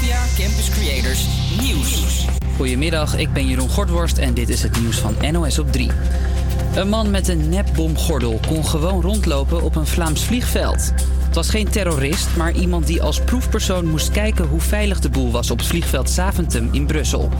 Via Campus Creators Nieuws. Goedemiddag, ik ben Jeroen Gortworst en dit is het nieuws van NOS op 3. Een man met een nepbomgordel kon gewoon rondlopen op een Vlaams vliegveld. Het was geen terrorist, maar iemand die als proefpersoon moest kijken hoe veilig de boel was op het vliegveld Zaventem in Brussel.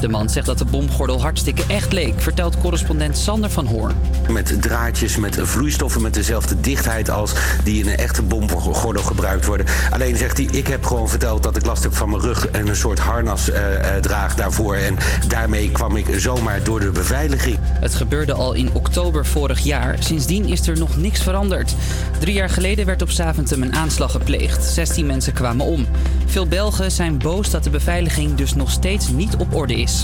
De man zegt dat de bomgordel hartstikke echt leek, vertelt correspondent Sander van Hoorn. Met draadjes, met vloeistoffen met dezelfde dichtheid als die in een echte bomgordel gebruikt worden. Alleen zegt hij, ik heb gewoon verteld dat ik last heb van mijn rug en een soort harnas eh, eh, draag daarvoor. En daarmee kwam ik zomaar door de beveiliging. Het gebeurde al in oktober vorig jaar. Sindsdien is er nog niks veranderd. Drie jaar geleden werd op Zaventem een aanslag gepleegd. 16 mensen kwamen om. Veel Belgen zijn boos dat de beveiliging dus nog steeds niet op orde is.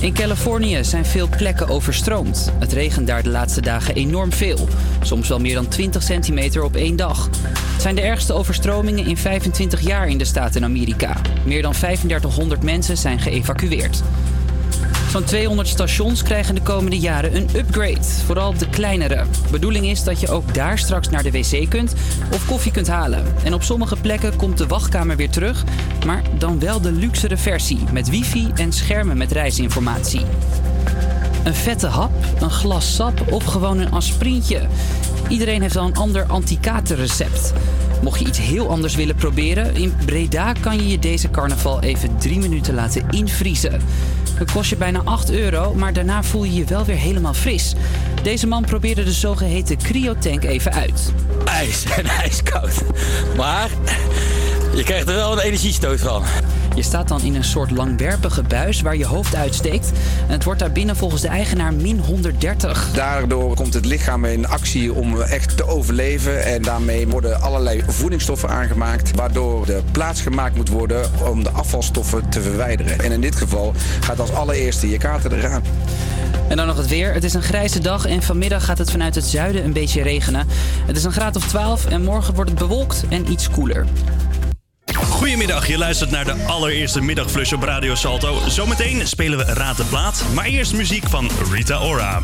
In Californië zijn veel plekken overstroomd. Het regent daar de laatste dagen enorm veel. Soms wel meer dan 20 centimeter op één dag. Het zijn de ergste overstromingen in 25 jaar in de staat in Amerika. Meer dan 3500 mensen zijn geëvacueerd. Zo'n 200 stations krijgen de komende jaren een upgrade, vooral de kleinere. Bedoeling is dat je ook daar straks naar de wc kunt of koffie kunt halen. En op sommige plekken komt de wachtkamer weer terug, maar dan wel de luxere versie met wifi en schermen met reisinformatie. Een vette hap, een glas sap of gewoon een aspirintje. Iedereen heeft al een ander anti-katerrecept. Mocht je iets heel anders willen proberen, in Breda kan je je deze carnaval even drie minuten laten invriezen. Het kost je bijna 8 euro, maar daarna voel je je wel weer helemaal fris. Deze man probeerde de zogeheten cryotank even uit. ijs en ijskoud. Maar je krijgt er wel een energiestoot van. Je staat dan in een soort langwerpige buis waar je hoofd uitsteekt. En het wordt daar binnen volgens de eigenaar min 130. Daardoor komt het lichaam in actie om echt te overleven. En daarmee worden allerlei voedingsstoffen aangemaakt. Waardoor de plaats gemaakt moet worden om de afvalstoffen te verwijderen. En in dit geval gaat als allereerste je kater eraan. En dan nog het weer. Het is een grijze dag en vanmiddag gaat het vanuit het zuiden een beetje regenen. Het is een graad of 12 en morgen wordt het bewolkt en iets koeler. Goedemiddag, je luistert naar de allereerste middagflush op Radio Salto. Zometeen spelen we Raad de Plaat, maar eerst muziek van Rita Ora.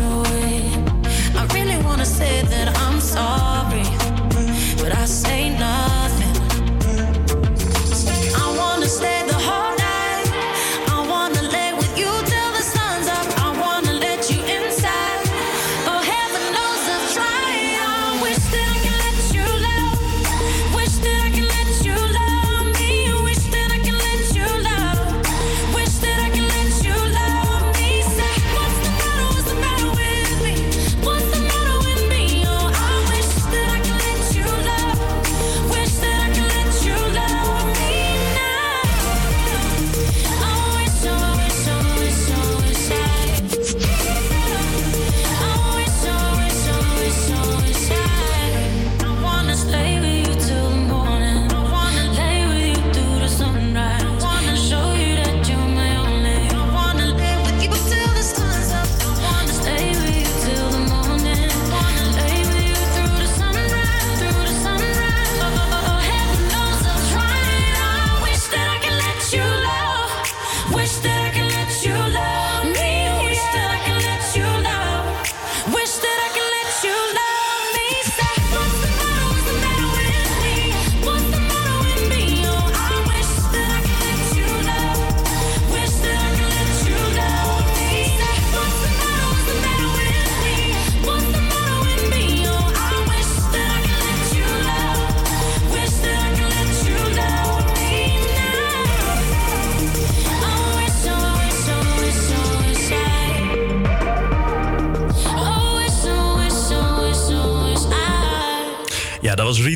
I push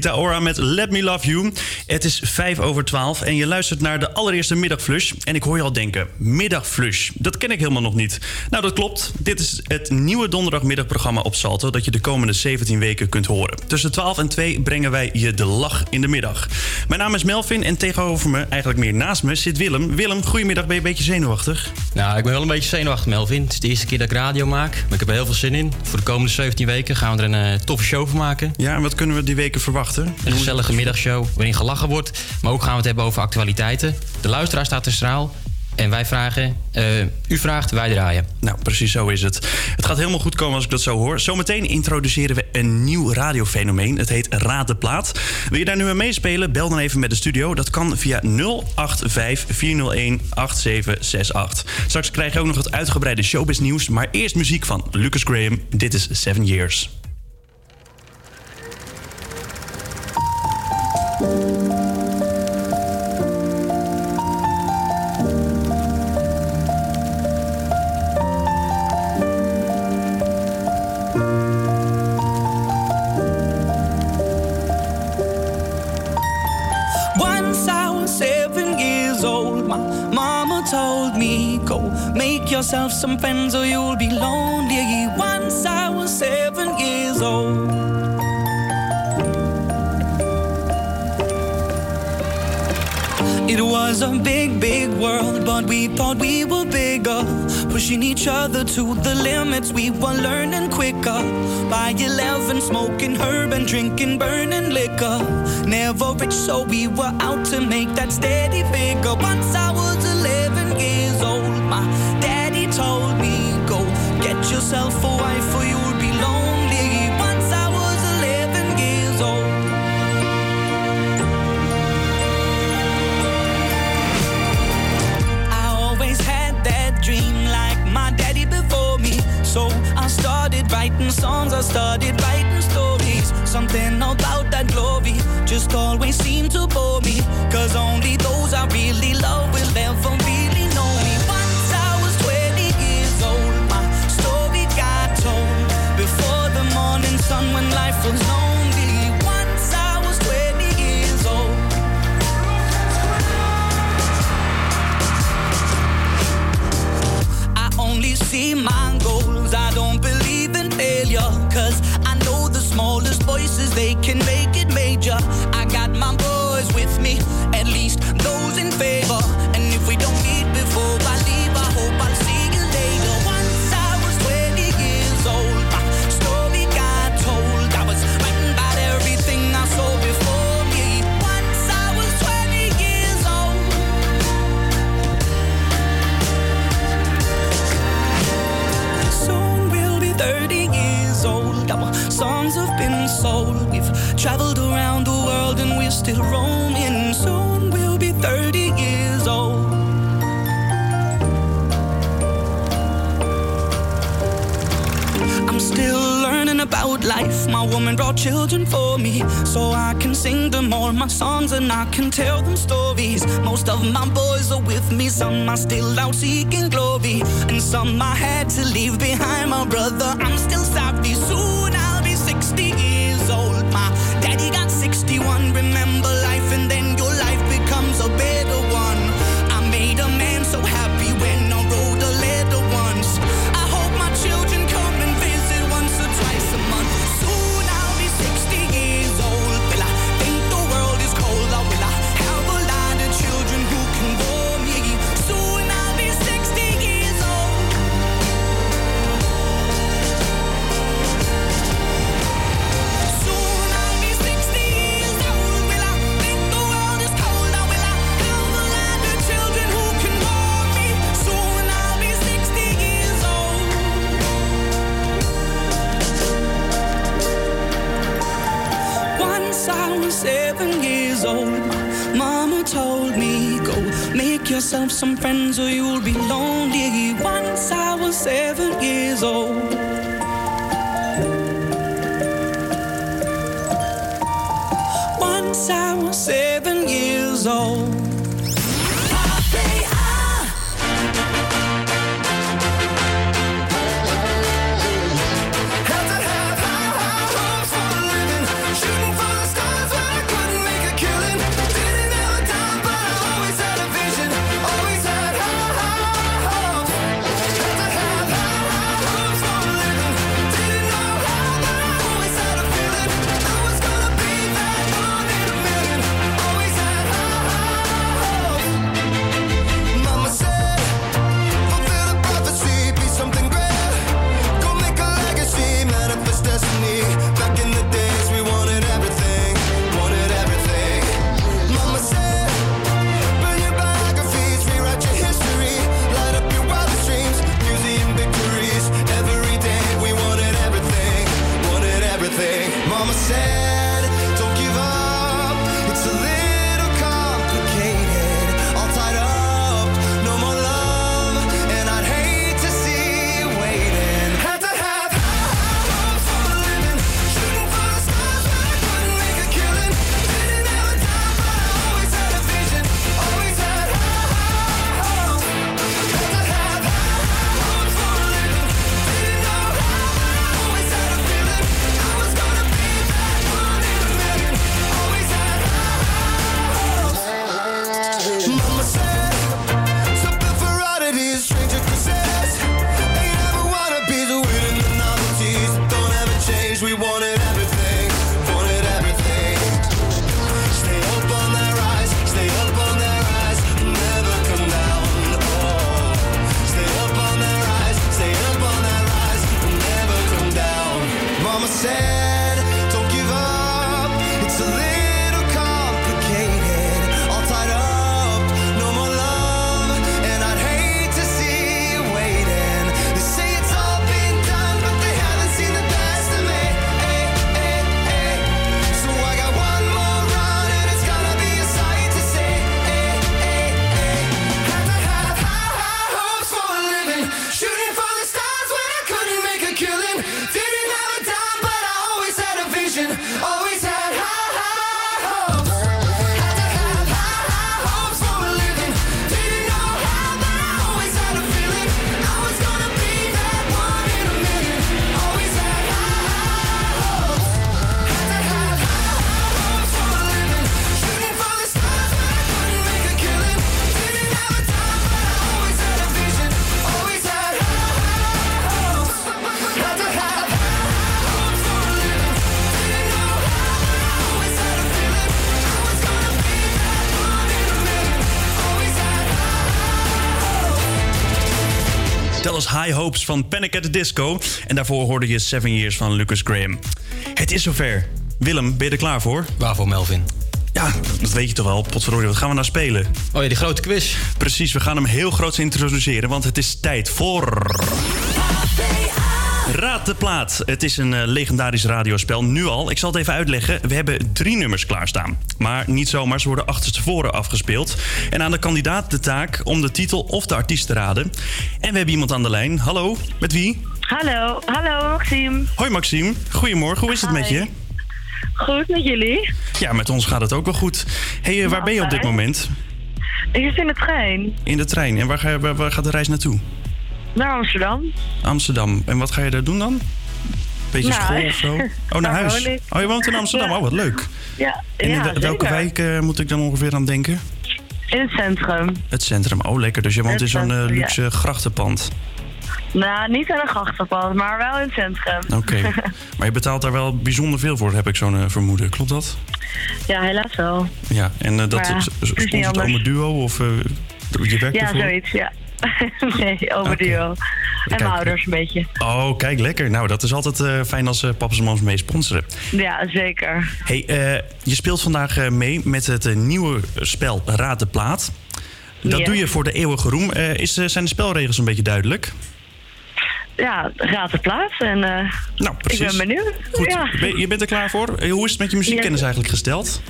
Rita met Let Me Love You. Het is vijf over twaalf en je luistert naar de allereerste middagflush. En ik hoor je al denken, middagflush, dat ken ik helemaal nog niet. Nou, dat klopt. Dit is het nieuwe donderdagmiddagprogramma op Salto... dat je de komende 17 weken kunt horen. Tussen 12 en 2 brengen wij je de lach in de middag. Mijn naam is Melvin en tegenover me, eigenlijk meer naast me, zit Willem. Willem, goedemiddag, ben je een beetje zenuwachtig? Nou, ik ben wel een beetje zenuwachtig, Melvin. Het is de eerste keer dat ik radio maak. Maar ik heb er heel veel zin in. Voor de komende 17 weken gaan we er een eh, toffe show van maken. Ja, en wat kunnen we die weken verwachten? Een gezellige middagshow waarin wordt. Maar ook gaan we het hebben over actualiteiten. De luisteraar staat er straal. En wij vragen, eh, u vraagt, wij draaien. Nou, precies zo is het. Het gaat helemaal goed komen als ik dat zo hoor. Zometeen introduceren we een nieuw radiofenomeen. Het heet Raad de Plaat. Wil je daar nu aan meespelen? Bel dan even met de studio. Dat kan via 085 401 8768. Straks krijg je ook nog het uitgebreide showbiz nieuws. Maar eerst muziek van Lucas Graham. Dit is Seven Years. Make yourself some friends or you'll be lonely. Once I was seven years old. It was a big, big world, but we thought we were bigger. Pushing each other to the limits, we were learning quicker. By 11, smoking herb and drinking burning liquor. Never rich, so we were out to make that steady figure. Once I was yourself a wife or you'll be lonely. Once I was 11 years old. I always had that dream like my daddy before me. So I started writing songs, I started writing stories. Something about that glory just always woman brought children for me, so I can sing them all my songs and I can tell them stories. Most of my boys are with me, some are still out seeking glory, and some I had to leave behind. My brother, I'm still sorry. Soon make yourself some friends or you'll be lonely. Once I was seven years old. Once I was seven years old. Hopes van Panic at the Disco. En daarvoor hoorde je Seven Years van Lucas Graham. Het is zover. Willem, ben je er klaar voor? Waarvoor, Melvin? Ja, dat weet je toch wel. Potverdorie, wat gaan we nou spelen? Oh ja, die grote quiz. Precies, we gaan hem heel groot introduceren, want het is tijd voor... Raad de plaat. Het is een eh, legendarisch radiospel, nu al. Ik zal het even uitleggen. We hebben drie nummers klaarstaan. Maar niet zomaar, ze worden achterstevoren afgespeeld. En aan de kandidaat de taak om de titel of de artiest te raden. En we hebben iemand aan de lijn. Hallo, met wie? Hallo, hallo Maxime. Hoi Maxime, goedemorgen. Hoe is het met je? Goed met jullie? Ja, met ons gaat het ook wel goed. hey, eh, waar ben je op dit moment? Ik zit in de trein In de trein. En waar, ga je, waar, waar gaat de reis naartoe? Naar Amsterdam. Amsterdam. En wat ga je daar doen dan? Beetje Nou, school of zo? Oh, naar huis. Oh, je woont in Amsterdam. Ja. Oh, wat leuk. Ja, En in ja, welke wijk eh, moet ik dan ongeveer aan denken? In het centrum. Het centrum. Oh, lekker. Dus je woont in zo'n eh, ja. luxe grachtenpand. Nou, niet aan een grachtenpad, maar wel in het centrum. Oké. maar je betaalt daar wel bijzonder veel voor, heb ik zo'n eh, vermoeden. Klopt dat? ja, helaas wel. Ja. En dat Maar is het is Duo of je werkt Ja, ervoor? zoiets, ja. nee, over Oké. duo. En Kijk. mijn ouders een beetje. Oh, kijk, lekker. Nou, dat is altijd eh, fijn als eh papa's en mams mee sponsoren. Ja, zeker. Hey, eh, je speelt vandaag mee met het nieuwe spel Raad de Plaat. Dat doe je voor de eeuwige roem. Is, zijn de spelregels een beetje duidelijk? Ja, raad de plaats en Nou, precies. ik ben benieuwd. Goed, Ja, je bent er klaar voor? Hoe is het met je muziekkennis eigenlijk gesteld?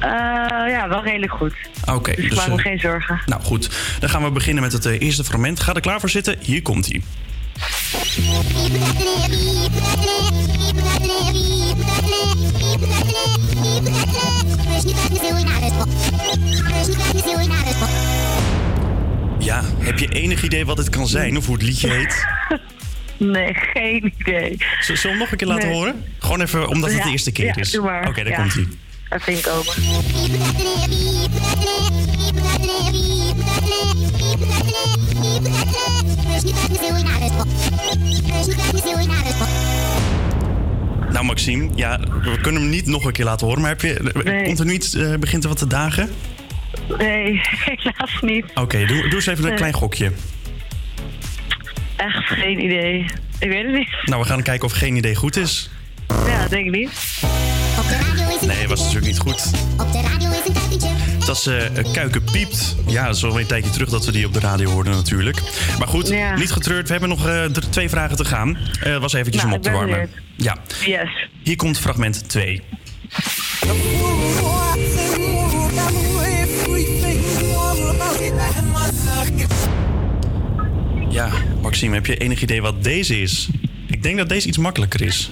Eh, ja wel redelijk goed. Oké, Dus ik dus, maak me eh, geen zorgen. nou goed. Dan gaan we beginnen met het eh, eerste fragment. Ga er klaar voor zitten. Hier komt hij. Ja, heb je enig idee wat het kan zijn of hoe het liedje heet? Nee, geen idee. Zullen we hem nog een keer laten Nee. horen? Gewoon even omdat het Ja, de eerste keer ja, is. Oké, daar Ja. komt hij. Ik over. Nou, Maxime, ja, we kunnen hem niet nog een keer laten horen. Maar heb je, Nee. komt er nu iets, eh, begint er wat te dagen? Nee, helaas niet. Oké, doe, doe eens even een klein gokje. Echt geen idee. Ik weet het niet. Nou, we gaan kijken of geen idee goed is. Ja, denk ik niet. Nee, was natuurlijk niet goed. Het was eh Kuiken Piept. Ja, dat is al een tijdje terug dat we die op de radio hoorden natuurlijk. Maar goed, Ja. niet getreurd. We hebben nog eh, twee vragen te gaan. Eh was eventjes Nou, om op te warmen. Ja, Yes. hier komt fragment 2. Ja, Maxime, heb je enig idee wat deze is? Ik denk dat deze iets makkelijker is.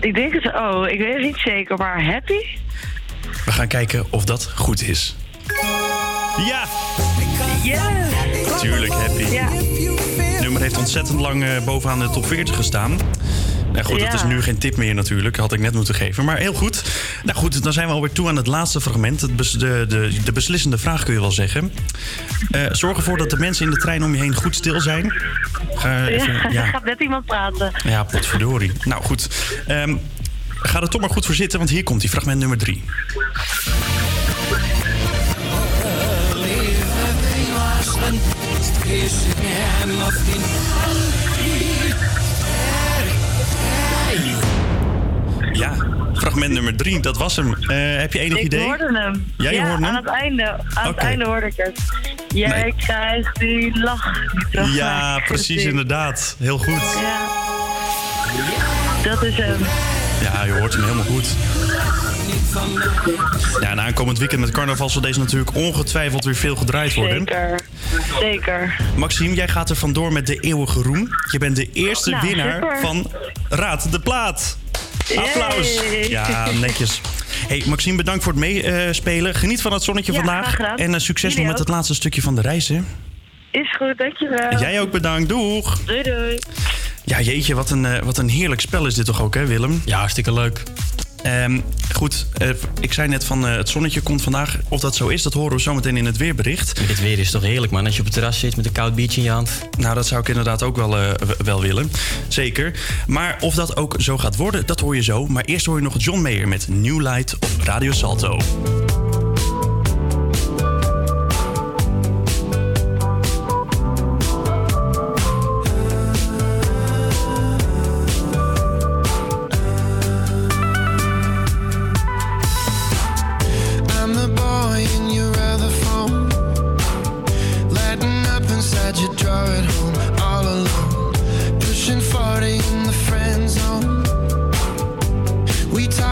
Ik denk het, oh, ik weet het niet zeker, maar happy? We gaan kijken of dat goed is. Ja, Ja. tuurlijk, happy. Ja. Nummer heeft ontzettend lang eh, bovenaan de top 40 gestaan. Nou goed, dat is nu geen tip meer natuurlijk. Had ik net moeten geven. Maar heel goed. Nou goed, dan zijn we alweer toe aan het laatste fragment. Het bes- de, de, de beslissende vraag kun je wel zeggen. Eh, zorg ervoor dat de mensen in de trein om je heen goed stil zijn. Ga even, Ja, er ja, gaat net iemand praten. ja, potverdorie. Nou goed. Ehm, ga er toch maar goed voor zitten, want hier komt die fragment nummer drie. Fragment nummer drie, dat was hem. Eh, heb je enig ik idee? hoorde hem. Ja, je ja, hoorde hem? aan het einde, aan het einde hoorde ik het. Jij Nee. krijgt die lach. Ja, precies inderdaad. Heel goed. Ja. Dat is hem. Ja, je hoort hem helemaal goed. Ja, en aankomend weekend met carnaval zal deze natuurlijk ongetwijfeld weer veel gedraaid worden. Zeker. Zeker. Maxime, jij gaat er vandoor met de eeuwige roem. Je bent de eerste Nou, winnaar super. van Raad de Plaat. Applaus. Yay. Ja, netjes. Hey, Maxime, bedankt voor het meespelen. Geniet van het zonnetje Ja, vandaag. En eh, succes nog met het laatste stukje van de reis, hè? Is goed, dankjewel. Jij ook bedankt. Doeg. Doei doei. Ja, jeetje, wat een, eh, wat een heerlijk spel is dit toch ook, hè, Willem? Ja, hartstikke leuk. Ehm, goed, eh, ik zei net van eh, het zonnetje komt vandaag. Of dat zo is, dat horen we zometeen in het weerbericht. Dit weer is toch heerlijk, man. Als je op het terras zit met een koud biertje in je hand. Nou, dat zou ik inderdaad ook wel, eh, wel willen. Zeker. Maar of dat ook zo gaat worden, dat hoor je zo. Maar eerst hoor je nog John Mayer met New Light op Radio Salto.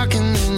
We talk and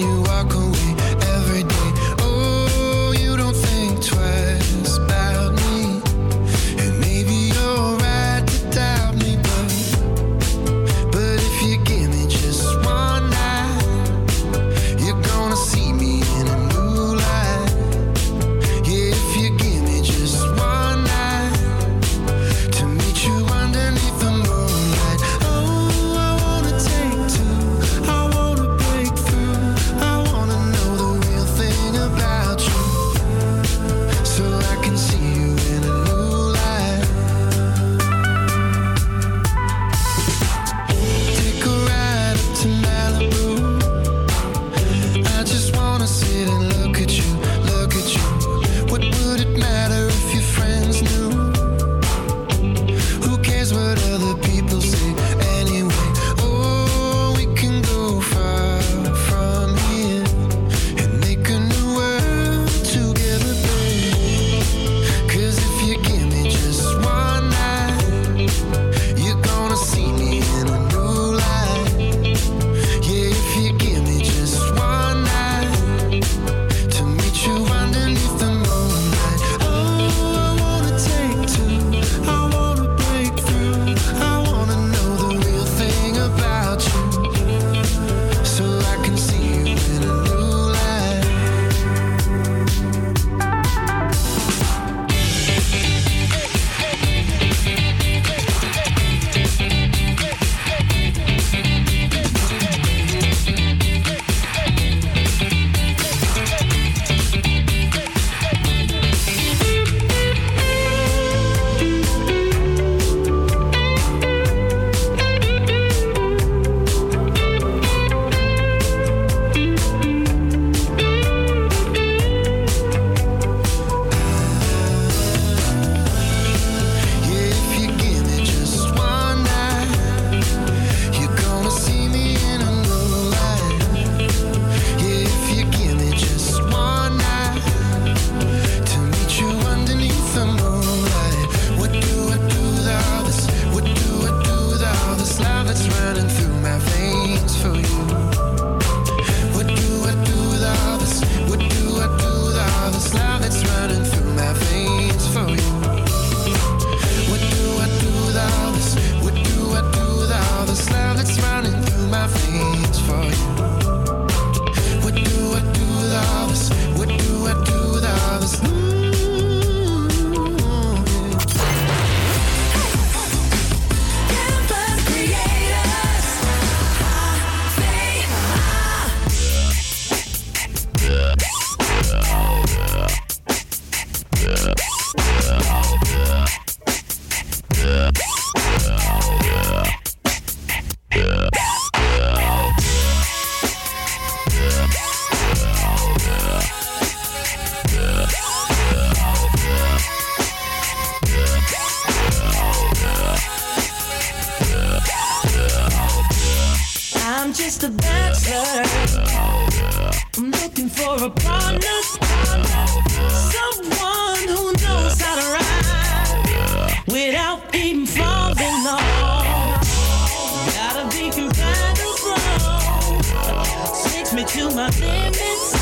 me to my limits.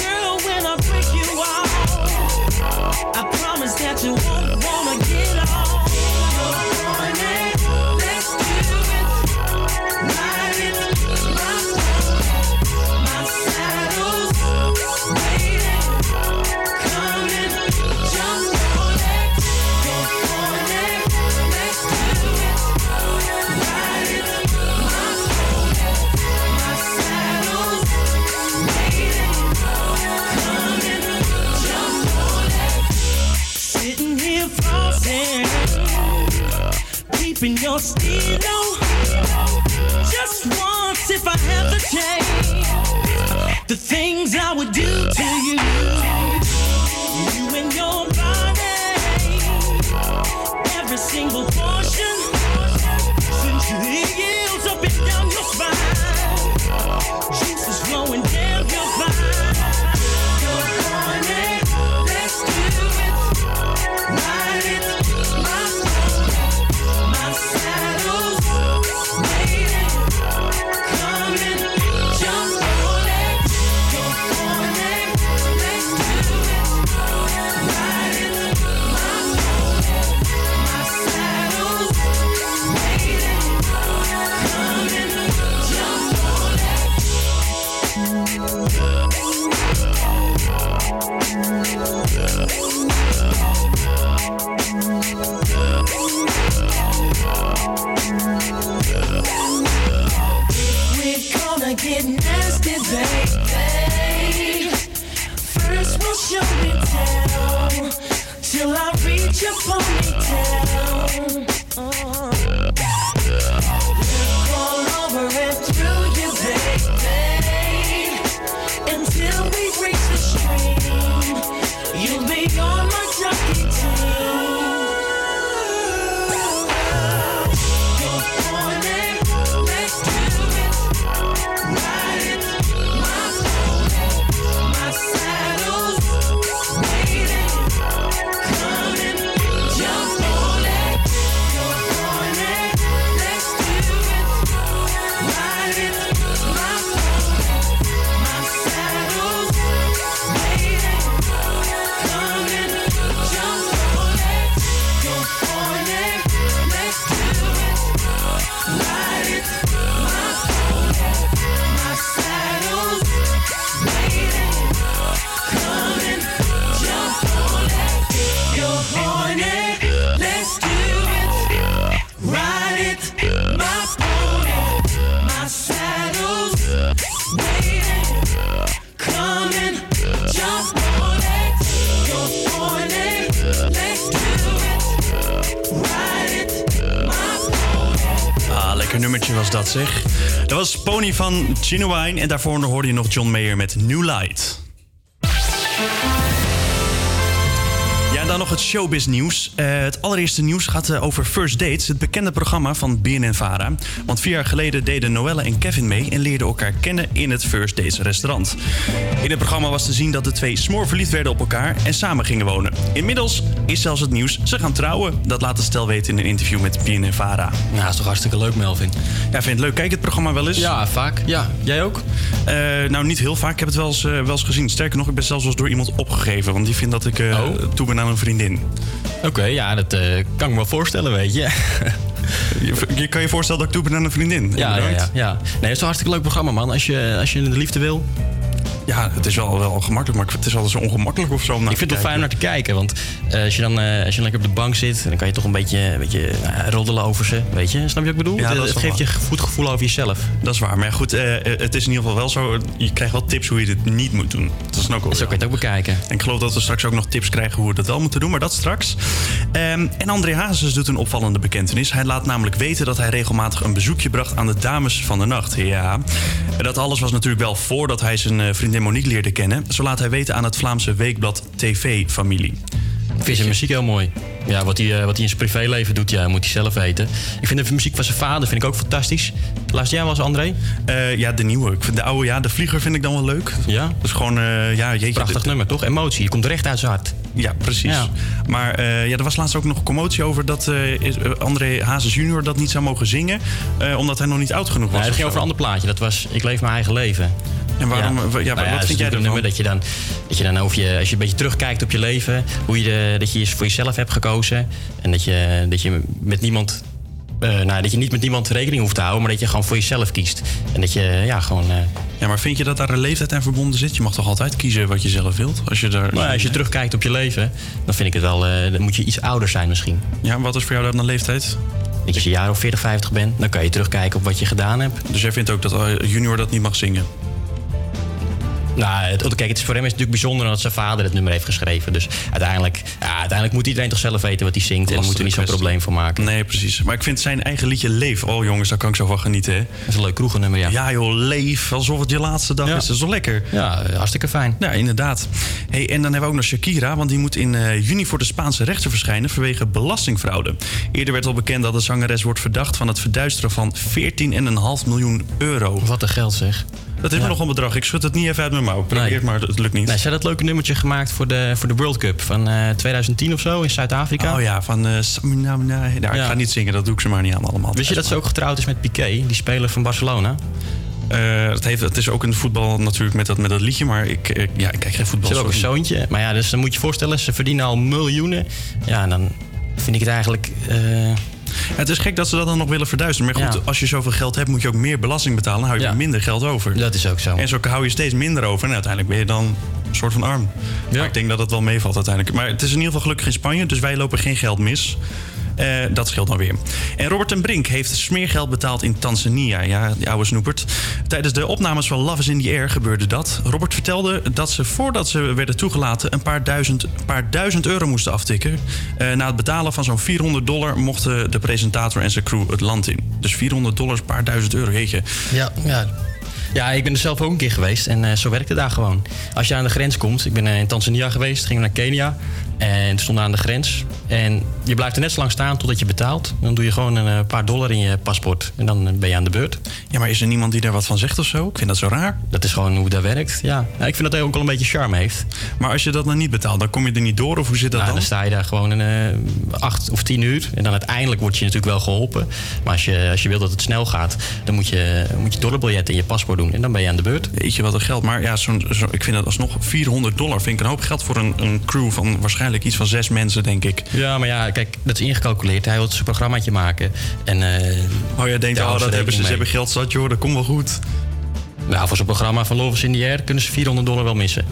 Girl, when I break you off, I promise that you won't keeping your steel. on. Pony van Genuine en daarvoor hoorde je nog John Mayer met New Light. Showbiz nieuws. Eh, het allereerste nieuws gaat eh, over First Dates, het bekende programma van BNN-Vara. Want vier jaar geleden deden Noelle en Kevin mee en leerden elkaar kennen in het First Dates restaurant. In het programma was te zien dat de twee smoorverliefd werden op elkaar en samen gingen wonen. Inmiddels is zelfs het nieuws, ze gaan trouwen. Dat laat het stel weten in een interview met BNN-Vara. Ja, is toch hartstikke leuk, Melvin? Ja, vind je het leuk? Kijk het programma wel eens? Ja, vaak. Ja, jij ook? Eh, nou, niet heel vaak. Ik heb het wel eens, wel eens gezien. Sterker nog, ik ben zelfs wel eens door iemand opgegeven. Want die vindt dat ik eh, toe ben aan een vriendin. Oké, ja, dat eh, kan ik me wel voorstellen, weet je. Je, je kan je voorstellen dat ik toe ben aan een vriendin? Ja, ja, ja, ja. Nee, het is een hartstikke leuk programma, man. Als je, als je de liefde wil. Ja, het is wel, wel gemakkelijk, maar het is wel zo ongemakkelijk of zo. Ik vind het wel fijn om naar te kijken. Want eh, als, je dan, eh, als je lekker op de bank zit, dan kan je toch een beetje, een beetje nou, roddelen over ze. Weet je? Snap je wat ik bedoel? Ja, dat het geeft je een goed gevoel over jezelf. Dat is waar. Maar goed, eh, het is in ieder geval wel zo. Je krijgt wel tips hoe je dit niet moet doen. Dat is ook wel. Zo kan je het ook bekijken. En ik geloof dat we straks ook nog tips krijgen hoe we dat wel moeten doen, maar dat straks. Ehm, en André Hazes doet een opvallende bekentenis. Hij laat namelijk weten dat hij regelmatig een bezoekje bracht aan de dames van de nacht. Ja. Dat alles was natuurlijk wel voordat hij zijn eh, vriendin Monique leerde kennen. Zo laat hij weten aan het Vlaamse weekblad TV-familie. Ik vind zijn muziek heel mooi. Ja, wat hij, eh, wat hij in zijn privéleven doet, ja, moet hij zelf weten. Ik vind de muziek van zijn vader vind ik ook fantastisch. Luister jij wel eens, André? Eh, ja, de nieuwe. Ik vind de oude, ja, de vlieger vind ik dan wel leuk. Ja? Dat is gewoon, eh, ja, jeetje. Prachtig nummer, toch? Emotie. Je komt recht uit zijn hart. Ja, precies. Ja. Maar ja, er was laatst ook nog commotie over dat André Hazes junior dat niet zou mogen zingen. omdat hij nog niet oud genoeg was. Nee, of ging over een ander plaatje. Dat was Ik leef mijn eigen leven. En waarom, ja, Nou wat vind jij ervan? nummer dat je dan, dat je dan over je, als je een beetje terugkijkt op je leven, hoe je de, dat je voor jezelf hebt gekozen en dat je, dat je met niemand, eh, nou, dat je niet met niemand rekening hoeft te houden, maar dat je gewoon voor jezelf kiest. En dat je, ja, gewoon. eh, Ja, maar vind je dat daar een leeftijd aan verbonden zit? Je mag toch altijd kiezen wat je zelf wilt? Als je daar... nou, als je terugkijkt op je leven, dan vind ik het wel, eh, dan moet je iets ouder zijn misschien. Ja, wat is voor jou dan een leeftijd? Dat je als je een jaar of 40, 50 bent, dan kan je terugkijken op wat je gedaan hebt. Dus jij vindt ook dat eh, junior dat niet mag zingen? Nou, het, kijk, het is voor hem is het natuurlijk bijzonder dat zijn vader het nummer heeft geschreven. Dus uiteindelijk, ja, uiteindelijk moet iedereen toch zelf weten wat hij zingt. En daar moeten we niet zo'n probleem van maken. Nee, precies. Maar ik vind zijn eigen liedje Leef. Oh jongens, daar kan ik zo van genieten. Hè? Dat is een leuk kroegennummer, ja. Ja joh, Leef. Alsof het je laatste dag Ja. is. Dat is wel lekker. Ja, hartstikke fijn. Ja, inderdaad. Hey, en dan hebben we ook nog Shakira, want die moet in eh, juni voor de Spaanse rechter verschijnen vanwege belastingfraude. Eerder werd al bekend dat de zangeres wordt verdacht van het verduisteren van 14,5 miljoen euro. Wat een geld zeg. Dat is Ja. me nog een bedrag. Ik schud het niet even uit mijn mouw. Probeer het, maar het lukt niet. Nee, ze had dat leuke nummertje gemaakt voor de, voor de World Cup van eh, 2010 of zo in Zuid-Afrika. Oh ja, van... eh nou, ik ga niet zingen, dat doe ik ze maar niet aan allemaal. Wist je dat ze ook getrouwd is met Piqué, die speler van Barcelona? Eh, het, heeft, het is ook een voetbal natuurlijk met dat, met dat liedje, maar ik, ik- ja, ik kijk geen voetbal. Ze hebben ook een zoontje. Maar ja, dus dan moet je je voorstellen, ze verdienen al miljoenen. Ja, en dan vind ik het eigenlijk... eh, Het is gek dat ze dat dan nog willen verduisteren. Maar goed, Ja. als je zoveel geld hebt, moet je ook meer belasting betalen. Dan hou je Ja. minder geld over. Dat is ook zo. En zo hou je steeds minder over. En uiteindelijk ben je dan een soort van arm. Maar ik denk dat het wel meevalt uiteindelijk. Maar het is in ieder geval gelukkig in Spanje. Dus wij lopen geen geld mis. Eh, dat scheelt dan weer. En Robert ten Brink heeft smeergeld betaald in Tanzania. Ja, die oude snoepert. Tijdens de opnames van Love is in the Air gebeurde dat. Robert vertelde dat ze voordat ze werden toegelaten... een paar duizend, paar duizend euro moesten aftikken. Eh, na het betalen van zo'n 400 dollar... mochten de presentator en zijn crew het land in. Dus 400 dollar, is een paar duizend euro, jeetje. Ja, ja. Ja, ik ben er zelf ook een keer geweest en eh, zo werkt het daar gewoon. Als je aan de grens komt, ik ben in Tanzania geweest, gingen we naar Kenia en stonden we aan de grens. En je blijft er net zo lang staan totdat je betaalt. Dan doe je gewoon een eh, paar dollar in je paspoort en dan eh, ben je aan de beurt. Ja, maar is er niemand die daar wat van zegt of zo? Ik vind dat zo raar. Dat is gewoon hoe dat werkt, ja. ja ik vind dat hij ook wel een beetje charme heeft. Maar als je dat nou niet betaalt, dan kom je er niet door? Of hoe zit dat Nou, dan? dan sta je daar gewoon een eh, acht of tien uur. En dan uiteindelijk word je natuurlijk wel geholpen. Maar als je, als je wil dat het snel gaat, dan moet je, moet je dollarbiljet in je paspoort doen. En dan ben je aan de beurt. Weet je wat er geld? Maar ja, zo, ik vind dat alsnog 400 dollar. Vind ik een hoop geld voor een, een crew van waarschijnlijk iets van zes mensen, denk ik. Ja, maar ja, kijk, dat is ingecalculeerd. Hij wil zijn programmaatje maken. En, eh, Oh, jij denkt, oh, dat hebben ze, ze hebben geld zat, joh, dat komt wel goed. Nou, voor zo'n programma van Love is in the Air kunnen ze 400 dollar wel missen.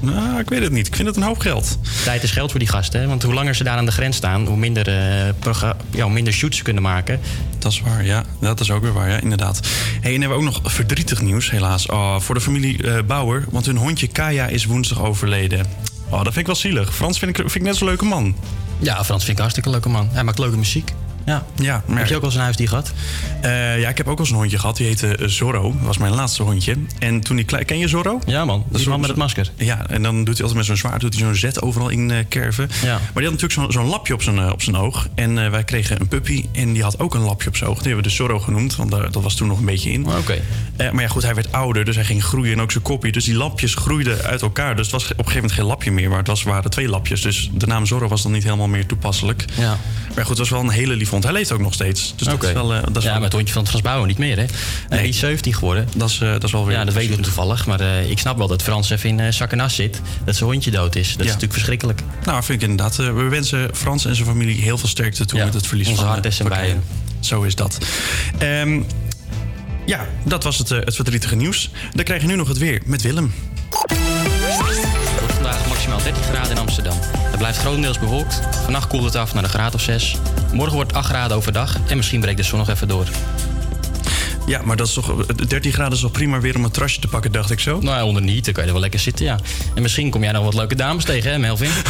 Nou, ik weet het niet. Ik vind het een hoop geld. Tijd is geld voor die gasten. Hè? Want hoe langer ze daar aan de grens staan, hoe minder, eh, ja, hoe minder shoots ze kunnen maken. Dat is waar, ja. Dat is ook weer waar, ja, inderdaad. Hey, en hebben we ook nog verdrietig nieuws, helaas. Oh, voor de familie eh, Bauer, want hun hondje Kaya is woensdag overleden. Oh, dat vind ik wel zielig. Frans vind ik, vind ik net zo'n leuke man. Ja, Frans vind ik een hartstikke leuke man. Hij maakt leuke muziek. Ja. Ja. Heb je ook al eens een huisdier gehad? Eh, ja, ik heb ook al eens een hondje gehad. Die heette eh, Zorro. Dat was mijn laatste hondje. En toen die klein... Ken je Zorro? Ja man, dat is man met het masker. Ja, en dan doet hij altijd met zo'n zwaard doet hij zo'n zet overal in eh, kerven. Ja. Maar die had natuurlijk zo'n zo'n lapje op zijn, op zijn oog. En wij kregen een puppy en die had ook een lapje op zijn oog. Die hebben we dus Zorro genoemd, want daar, dat was toen nog een beetje in. Oké. Eh, maar ja, goed, hij werd ouder, dus hij ging groeien en ook zijn kopje. Dus die lapjes groeiden uit elkaar. Dus het was op een gegeven moment geen lapje meer, maar het was, waren twee lapjes. Dus de naam Zorro was dan niet helemaal meer toepasselijk. Ja. Maar goed, het was wel een hele lief hond. Hij leeft ook nog steeds. Dus dat is wel... eh, dat is ja, wel- maar het hondje van Frans Bouwen niet meer, hè? Nee. Die is 17 geworden. Dat is, eh, dat is wel weer... Ja, dat weet ik toevallig. Maar eh, ik snap wel dat Frans even in uh, zak en as zit. Dat zijn hondje dood is. Dat is natuurlijk verschrikkelijk. Nou, vind ik inderdaad. eh, we wensen Frans en zijn familie heel veel sterkte toe Ja, met het verlies onze van hart is erbij. van Kaya. Zo is dat. Ehm, ja, dat was het, eh, het verdrietige nieuws. Dan krijg je nu nog het weer met Willem. Het wordt vandaag maximaal 13 graden in Amsterdam. Het blijft grotendeels bewolkt. Vannacht koelt het af naar een graad of 6. Morgen wordt het 8 graden overdag. En misschien breekt de zon nog even door. Ja, maar dat is toch, eh, 13 graden is toch prima weer om een trasje te pakken, dacht ik zo. Nou ja, onder niet, dan kan je er wel lekker zitten, ja. En misschien kom jij nog wat leuke dames tegen, hè, Melvin?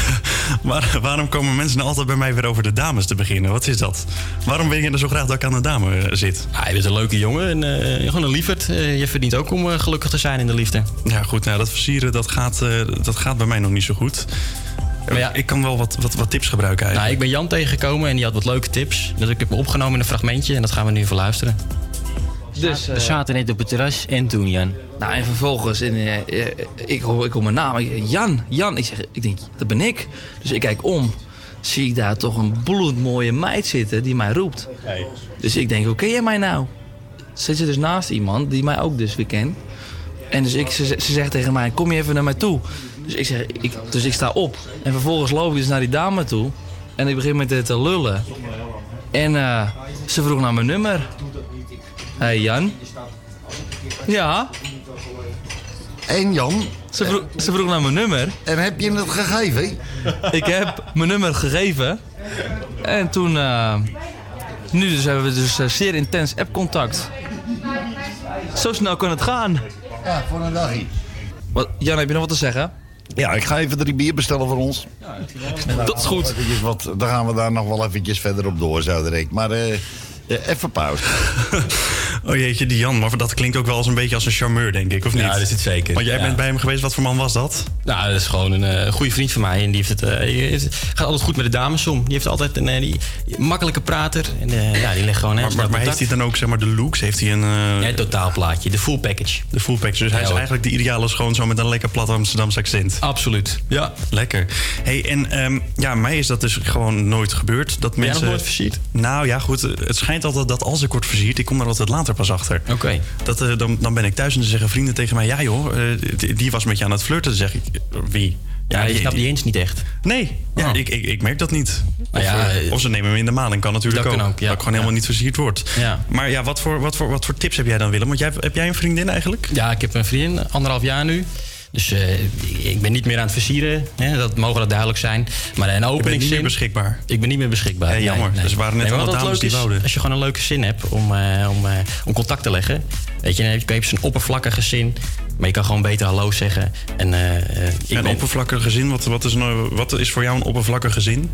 Maar waarom komen mensen nou altijd bij mij weer over de dames te beginnen? Wat is dat? Waarom wil je er zo graag dat ik aan de dame eh, zit? Ah, je bent een leuke jongen en eh, gewoon een lieverd. Eh, je verdient ook om gelukkig te zijn in de liefde. Ja, goed, nou, dat versieren dat gaat, dat gaat bij mij nog niet zo goed. Ik kan wel wat, wat, wat tips gebruiken Nou, eigenlijk. ik ben Jan tegengekomen en die had wat leuke tips. Dus ik heb hem opgenomen in een fragmentje en dat gaan we nu even luisteren. Dus, we zaten net op het terras en toen, Jan. Nou, en vervolgens, en, eh, eh, ik, hoor, ik hoor mijn naam. Jan, Jan. Ik, zeg, ik denk, dat ben ik. Dus ik kijk om. Zie ik daar toch een bloedmooie meid zitten die mij roept. Dus ik denk, hoe ken jij mij nou? Ze zit dus naast iemand die mij ook dus weer kent. En dus ik, ze, ze zegt tegen mij, kom je even naar mij toe. Dus ik, zeg, ik, dus ik sta op. En vervolgens loop ik dus naar die dame toe. En ik begin met haar te lullen. En eh, ze vroeg naar mijn nummer. Hé hey Jan. Ja. En Jan? Ze vroeg, ze vroeg naar mijn nummer. En heb je het gegeven? Ik heb mijn nummer gegeven. En toen... eh, nu dus hebben we dus eh, zeer intens appcontact. Zo snel kan het gaan. Ja, voor een dagje. Wat, Jan, heb je nog wat te zeggen? Ja, ik ga even drie bier bestellen voor ons. Dat is goed. Wat, dan gaan we daar nog wel eventjes verder op door, zo direct. Maar eh, eh, even pauze. Oh jeetje, die Jan. Maar dat klinkt ook wel als een beetje als een charmeur, denk ik, of niet? Ja, dat zit zeker. Want jij Ja. bent bij hem geweest. Wat voor man was dat? Nou, dat is gewoon een eh, goede vriend van mij. En die heeft het, heeft- gaat altijd goed met de dames om. Die heeft altijd een eh, die, makkelijke prater. En ja, die legt gewoon... Maar, maar, maar heeft hij dan ook zeg maar, de looks? Heeft hij een... Ja, het totaalplaatje. De full package. De full package. Dus hij is eigenlijk de ideale schoonzoon met een lekker plat Amsterdams accent. Absoluut. Ja. Lekker. Hey, en ehm, ja, mij is dat dus gewoon nooit gebeurd. Dat jij mensen... nooit versierd? Nou ja, goed. Het schijnt altijd dat als ik word versierd, ik kom er altijd later pas achter. Oké. Dat, eh, dan, dan ben ik thuis en dan zeggen vrienden tegen mij... Ja joh, eh, die, was met je aan het flirten. Dan zeg ik, eh, wie? Ja, je snapt die eens niet echt. Nee, ja, ik, ik, ik merk dat niet. Nou of, ja, of ze nemen me in de maling, kan natuurlijk dat ook. kan ook, ja. Dat ik gewoon helemaal niet versierd word. Ja. Maar ja, wat voor, wat, voor, wat voor tips heb jij dan, Willem? Want jij, heb jij een vriendin eigenlijk? Ja, ik heb een vriendin, anderhalf jaar nu. Dus eh, ik ben niet meer aan het versieren. Hè, dat mogen dat duidelijk zijn. Maar een openingszin... niet meer beschikbaar. Ik ben niet meer beschikbaar. Ja, jammer. Dus er waren net allemaal wat dames die wouden. Als je gewoon een leuke zin hebt om, eh, om, eh, om contact te leggen. Weet je, dan heb je, je zo'n oppervlakkige zin. Maar je kan gewoon beter hallo zeggen. En, ik een ben- oppervlakkige gezin, wat, wat, is nou, wat is voor jou een oppervlakkige zin?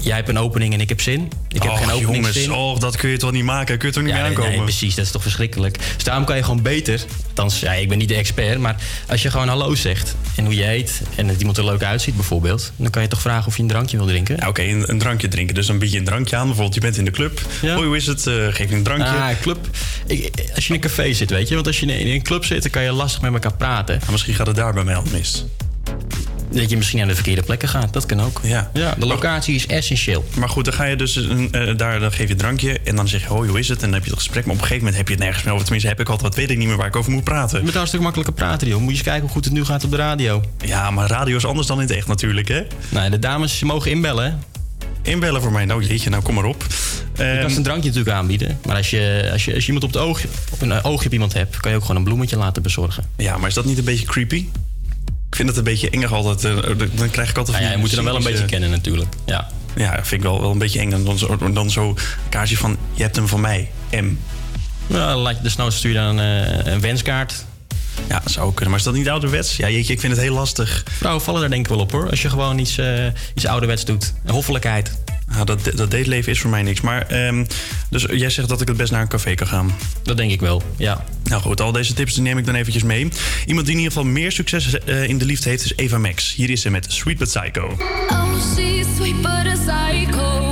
Jij hebt een opening en ik heb zin. Ik heb geen openingszin. jongens, oh, dat kun je toch niet maken? Kun je toch niet Ja, mee nee, aankomen? nee, precies, dat is toch verschrikkelijk. Dus daarom kan je gewoon beter, althans, ja, ik ben niet de expert, maar als je gewoon hallo zegt en hoe je heet en dat iemand er leuk uitziet bijvoorbeeld, dan kan je toch vragen of je een drankje wil drinken. Ja, Oké, een, een drankje drinken. Dus dan bied je een drankje aan. Bijvoorbeeld, je bent in de club. Hoi, hoe is het? Eh, geef je een drankje. Ah, club. Ik, als je in een café zit, weet je, want als je in een club zit, dan kan je lastig met elkaar praten. misschien gaat het daar bij mij al mis. Dat je misschien aan de verkeerde plekken gaat, dat kan ook. Ja. Ja, de locatie is essentieel. Maar goed, dan ga je dus een, eh, daar, dan geef je een drankje en dan zeg je, hoi, hoe is het? En dan heb je het gesprek. Maar op een gegeven moment heb je het nergens meer over. Tenminste, heb ik altijd, wat weet ik niet meer waar ik over moet praten. Bent hartstikke makkelijker praten, joh. Moet je eens kijken hoe goed het nu gaat op de radio. Ja, maar radio is anders dan in het echt natuurlijk, hè? Nee, de dames mogen inbellen, hè? Inbellen voor mij. Nou, jeetje, nou kom maar op. Je Ehm, kan ze een drankje natuurlijk aanbieden. Maar als je, als je, als je iemand op, het oog, op een eh, oogje op iemand hebt, kan je ook gewoon een bloemetje laten bezorgen. Ja, maar is dat niet een beetje creepy? Ik vind het een beetje engig altijd. eh, dan krijg ik altijd... Nou ja, van je moet je dan wel een beetje eh, kennen natuurlijk. Ja. Ja, vind ik wel, wel een beetje eng. En dan zo, dan zo een kaartje van, je hebt hem van mij, M. Nou, dan laat je desnoods stuur je dan eh, een wenskaart. Ja, dat zou kunnen. Maar is dat niet ouderwets? Ja, jeetje, ik vind het heel lastig. Vrouwen vallen daar denk ik wel op hoor. Als je gewoon iets, iets ouderwets doet. Een hoffelijkheid. Ja, dat, dat dateleven is voor mij niks. Maar, ehm, dus jij zegt dat ik het best naar een café kan gaan. Dat denk ik wel, ja. Nou goed, al deze tips neem ik dan eventjes mee. Iemand die in ieder geval meer succes eh, in de liefde heeft is Eva Max. Hier is ze met Sweet But Psycho. Oh, she's sweet but a psycho,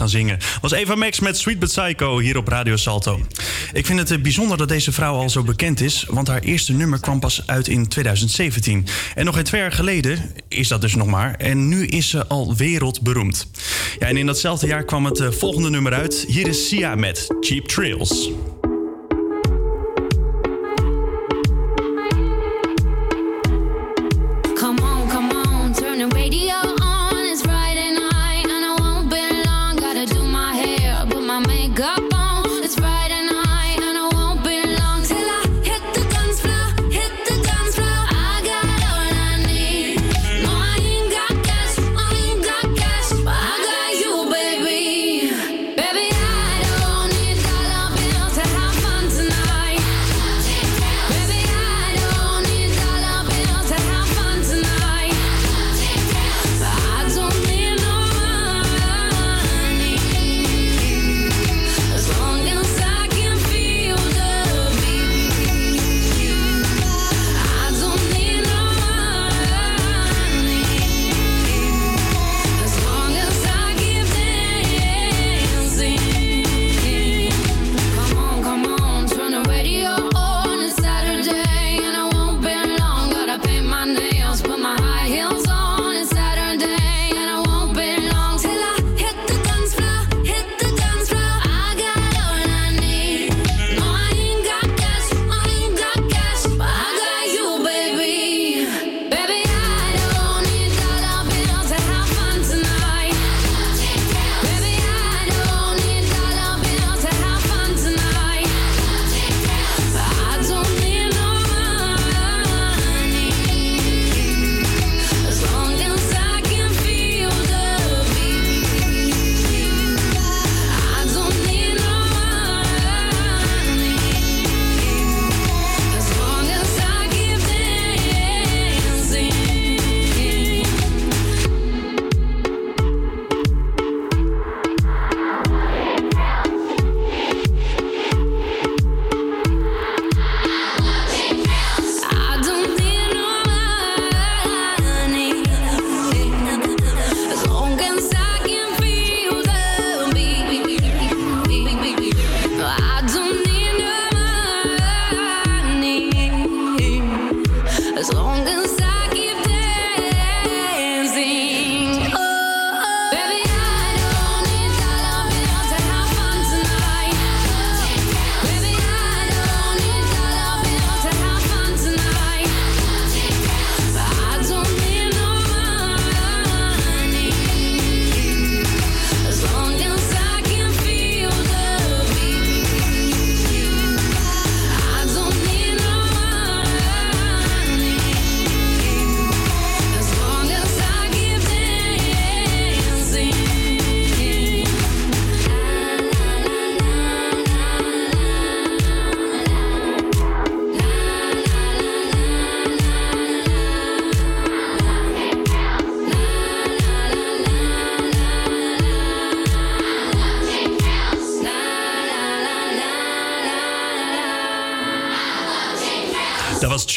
gaan zingen. Was Eva Max met Sweet But Psycho hier op Radio Salto. Ik vind het eh, bijzonder dat deze vrouw al zo bekend is, want haar eerste nummer kwam pas uit in 2017. En nog geen twee jaar geleden is dat dus nog maar. En nu is ze al wereldberoemd. Ja, en in datzelfde jaar kwam het eh, volgende nummer uit. Hier is Sia met Cheap Trails.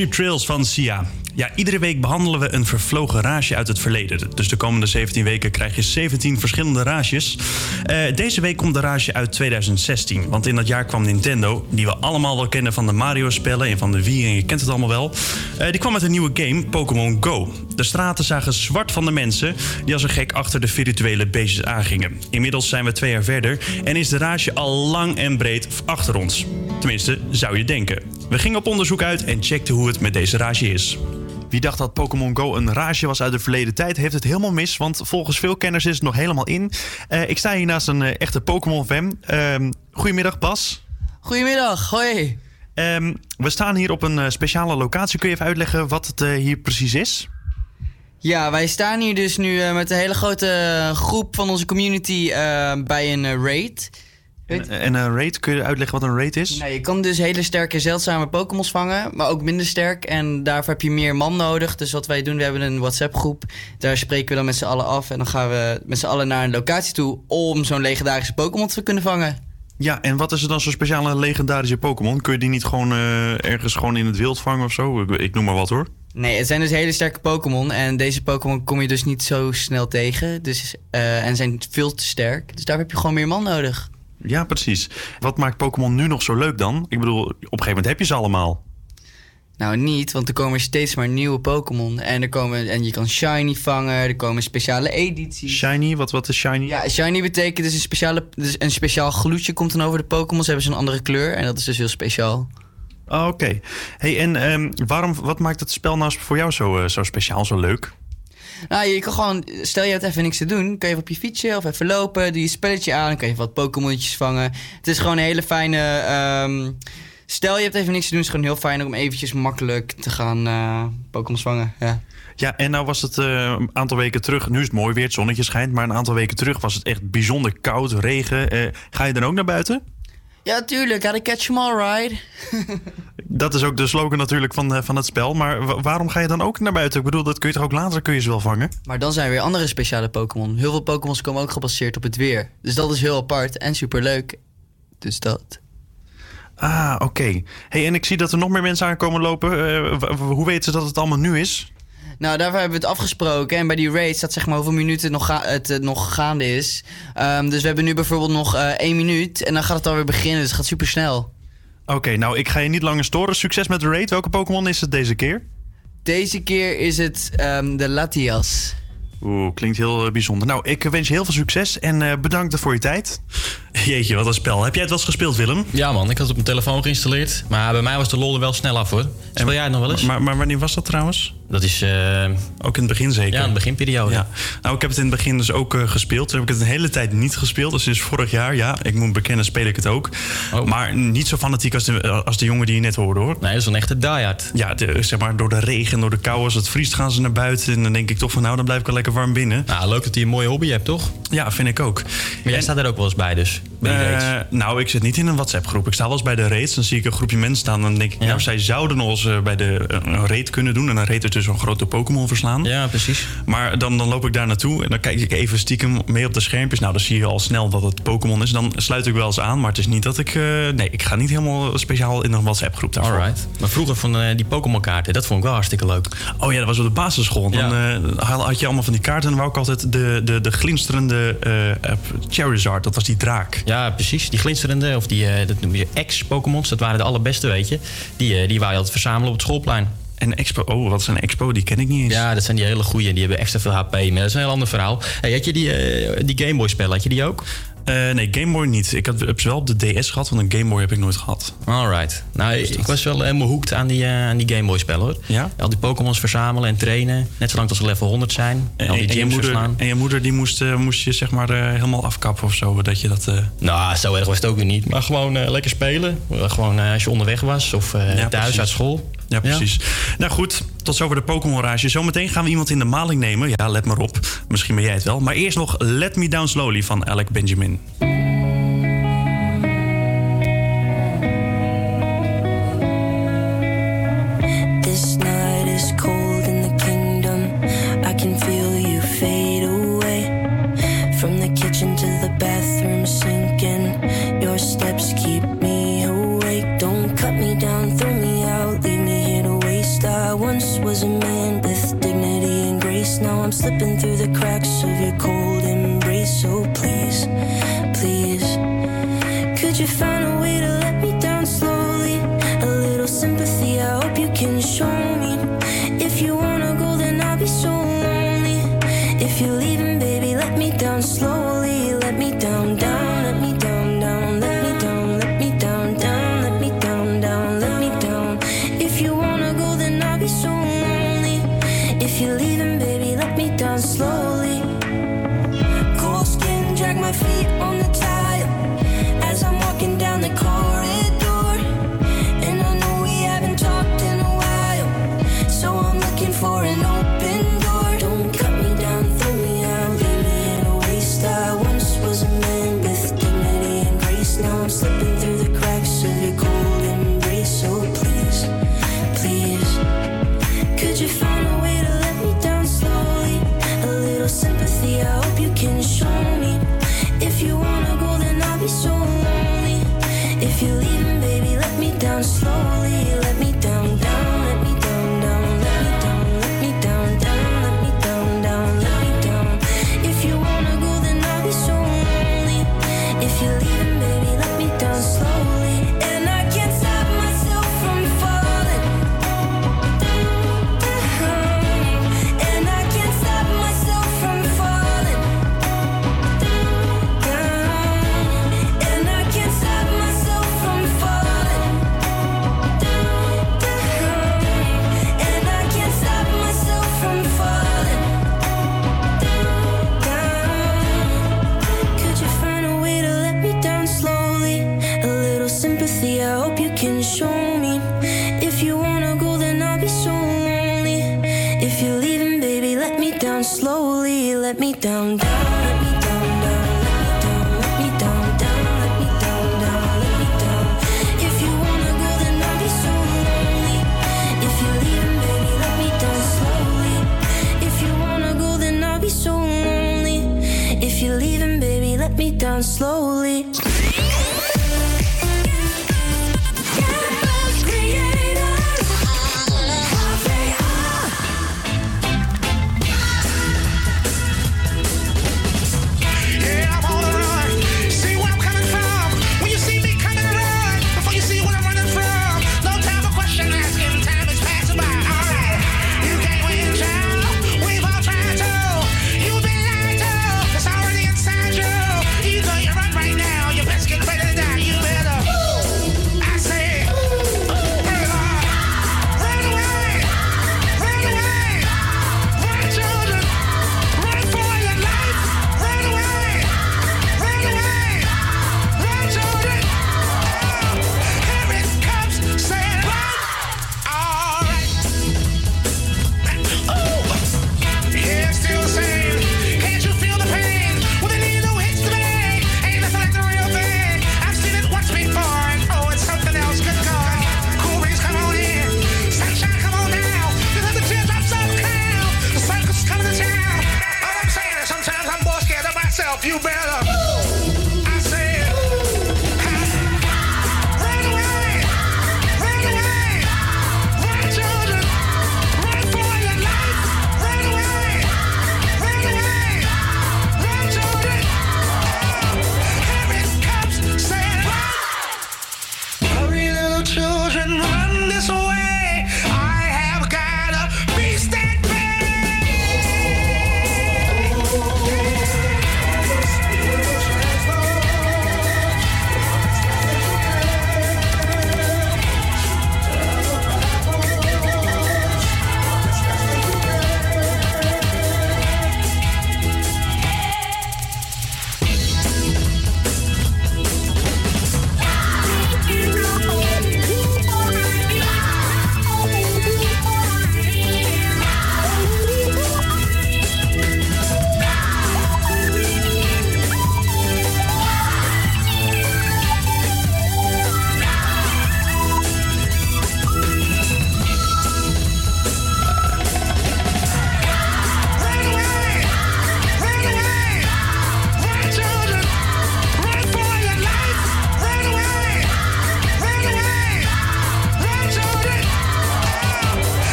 Cheap Trails van Sia. Ja, iedere week behandelen we een vervlogen rage uit het verleden. Dus de komende 17 weken krijg je 17 verschillende rages. Eh, deze week komt de rage uit 2016. Want in dat jaar kwam Nintendo, die we allemaal wel kennen van de Mario-spellen en van de Wii, en je kent het allemaal wel. eh, die kwam met een nieuwe game, Pokémon Go. De straten zagen zwart van de mensen die als een gek achter de virtuele beestjes aangingen. Inmiddels zijn we twee jaar verder en is de rage al lang en breed achter ons. Tenminste, zou je denken. We gingen op onderzoek uit en checkten hoe het met deze rage is. Wie dacht dat Pokémon Go een rage was uit de verleden tijd, heeft het helemaal mis. Want volgens veel kenners is het nog helemaal in. Eh, ik sta hier naast een eh, echte Pokémon-fan. Ehm, goedemiddag, Bas. Goedemiddag, hoi. Ehm, we staan hier op een eh, speciale locatie. Kun je even uitleggen wat het hier precies is? Ja, wij staan hier dus nu eh, met een hele grote groep van onze community eh, bij een raid. En, en een raid, kun je uitleggen wat een raid is? Nou, je kan dus hele sterke, zeldzame Pokémons vangen, maar ook minder sterk. En daarvoor heb je meer man nodig. Dus wat wij doen, we hebben een WhatsApp-groep. Daar spreken we dan met z'n allen af. En dan gaan we met z'n allen naar een locatie toe om zo'n legendarische Pokémon te kunnen vangen. Ja, en wat is er dan zo'n speciale legendarische Pokémon? Kun je die niet gewoon eh, ergens gewoon in het wild vangen of zo? Ik, ik noem maar wat hoor. Nee, het zijn dus hele sterke Pokémon. En deze Pokémon kom je dus niet zo snel tegen. Dus, eh, en zijn veel te sterk. Dus daar heb je gewoon meer man nodig. Ja, precies. Wat maakt Pokémon nu nog zo leuk dan? Ik bedoel, op een gegeven moment heb je ze allemaal. Nou, niet, want er komen steeds maar nieuwe Pokémon. En, er komen, en je kan Shiny vangen, er komen speciale edities. Shiny, wat, wat is Shiny? Ja, Shiny betekent dus een, speciale, dus een speciaal gloedje komt dan over de Pokémon. Ze hebben ze een andere kleur en dat is dus heel speciaal. Oh, Oké. Hey, en ehm, waarom, wat maakt het spel nou voor jou zo, eh, zo speciaal, zo leuk? Nou, je kan gewoon, stel je hebt even niks te doen, kan je even op je fietsje of even lopen, doe je spelletje aan, dan kan je wat Pokémonnetjes vangen. Het is gewoon een hele fijne. ehm, stel je hebt even niks te doen, is gewoon heel fijn om eventjes makkelijk te gaan eh Pokémons vangen. Ja. Ja, en nou was het eh, een aantal weken terug. Nu is het mooi weer, het zonnetje schijnt. Maar een aantal weken terug was het echt bijzonder koud, regen. Eh, ga je dan ook naar buiten? Ja, tuurlijk, gotta catch 'em all right. Dat is ook de slogan natuurlijk van, eh, van het spel. Maar wa- waarom ga je dan ook naar buiten? Ik bedoel, dat kun je toch ook later kun je ze wel vangen? Maar dan zijn er weer andere speciale Pokémon. Heel veel Pokémons komen ook gebaseerd op het weer. Dus dat is heel apart en superleuk. Dus dat. Ah, oké. Hey, en ik zie dat er nog meer mensen aankomen lopen. Eh, hoe weten ze dat het allemaal nu is? Nou, daarvoor hebben we het afgesproken. En bij die raid staat zeg maar hoeveel minuten nog ga- het eh, nog gaande is. Ehm, dus we hebben nu bijvoorbeeld nog eh, één minuut. En dan gaat het alweer beginnen. Dus het gaat super snel. Oké, nou, ik ga je niet langer storen. Succes met de raid. Welke Pokémon is het deze keer? Deze keer is het ehm, de Latias. Oeh, klinkt heel eh, bijzonder. Nou, ik wens je heel veel succes en eh, bedankt voor je tijd. Jeetje, wat een spel. Heb jij het wel eens gespeeld, Willem? Ja man, ik had het op mijn telefoon geïnstalleerd. Maar bij mij was de lol er wel snel af hoor. Speel jij het nog wel eens? Maar, maar wanneer was dat trouwens? Dat is... eh, Ook in het begin zeker? Ja, in de beginperiode. Ja. Nou, ik heb het in het begin dus ook eh, gespeeld. Toen heb ik het een hele tijd niet gespeeld. Dus sinds vorig jaar, ja, ik moet bekennen, speel ik het ook. Maar niet zo fanatiek als de, als de jongen die je net hoorde, hoor. Nee, dat is een echte diehard. Ja, de, zeg maar door de regen, door de kou, als het vriest, gaan ze naar buiten. En dan denk ik toch van, nou, dan blijf ik wel lekker warm binnen. Nou, leuk dat hij een mooie hobby hebt, toch? Ja, vind ik ook. Maar jij staat er ook wel eens bij dus, bij Eh, nou, ik zit niet in een WhatsApp-groep. Ik sta wel eens bij de raids. Dan zie ik een groepje mensen staan. Dan denk ik, nou, zij zouden eh, bij de een raid kunnen doen. En een raid dus een grote Pokémon verslaan. Ja, precies. Maar dan, dan loop ik daar naartoe en dan kijk ik even stiekem mee op de schermpjes. Nou, dan zie je al snel dat het Pokémon is. Dan sluit ik wel eens aan. Maar het is niet dat ik... eh, nee, ik ga niet helemaal speciaal in een WhatsApp-groep daarvoor. Alright. Maar vroeger van eh, die Pokémon kaarten, dat vond ik wel hartstikke leuk. Oh ja, dat was op de basisschool. Dan eh, had je allemaal van die kaarten. En dan wou ik altijd de, de, de glinsterende Charizard. Dat was die draak. Ja, precies. Die glinsterende, of die, dat noem je ex-Pokémons, dat waren de allerbeste, weet je. Die, die wou je altijd verzamelen op het schoolplein. En Expo, oh, wat is een Expo? Die ken ik niet eens. Ja, dat zijn die hele goeie. Die hebben extra veel HP. Maar dat is een heel ander verhaal. Hey, had je die, eh, die Game Boy spellen, had je die ook? Eh, nee, Game Boy niet. Ik had, heb ze wel op de DS gehad, want een Game Boy heb ik nooit gehad. Alright. Nou, ik was wel helemaal hoekt aan die, eh, aan die Game Boy spellen hoor. Ja? Al die Pokémons verzamelen en trainen. Net zolang tot ze level 100 zijn. En, al die en, je moeder, verslaan. en je moeder die moest, eh, moest je zeg maar eh, helemaal afkappen of zo. Dat je dat... eh, Nou, zo erg was het ook weer niet. Maar gewoon eh, lekker spelen. Eh, Gewoon eh, als je onderweg was of eh, thuis precies. uit school. Ja, precies. Nou goed, tot zover de Pokémon-rage. Zometeen gaan we iemand in de maling nemen. Ja, let maar op. Misschien ben jij het wel. Maar eerst nog Let Me Down Slowly van Alec Benjamin. This night let me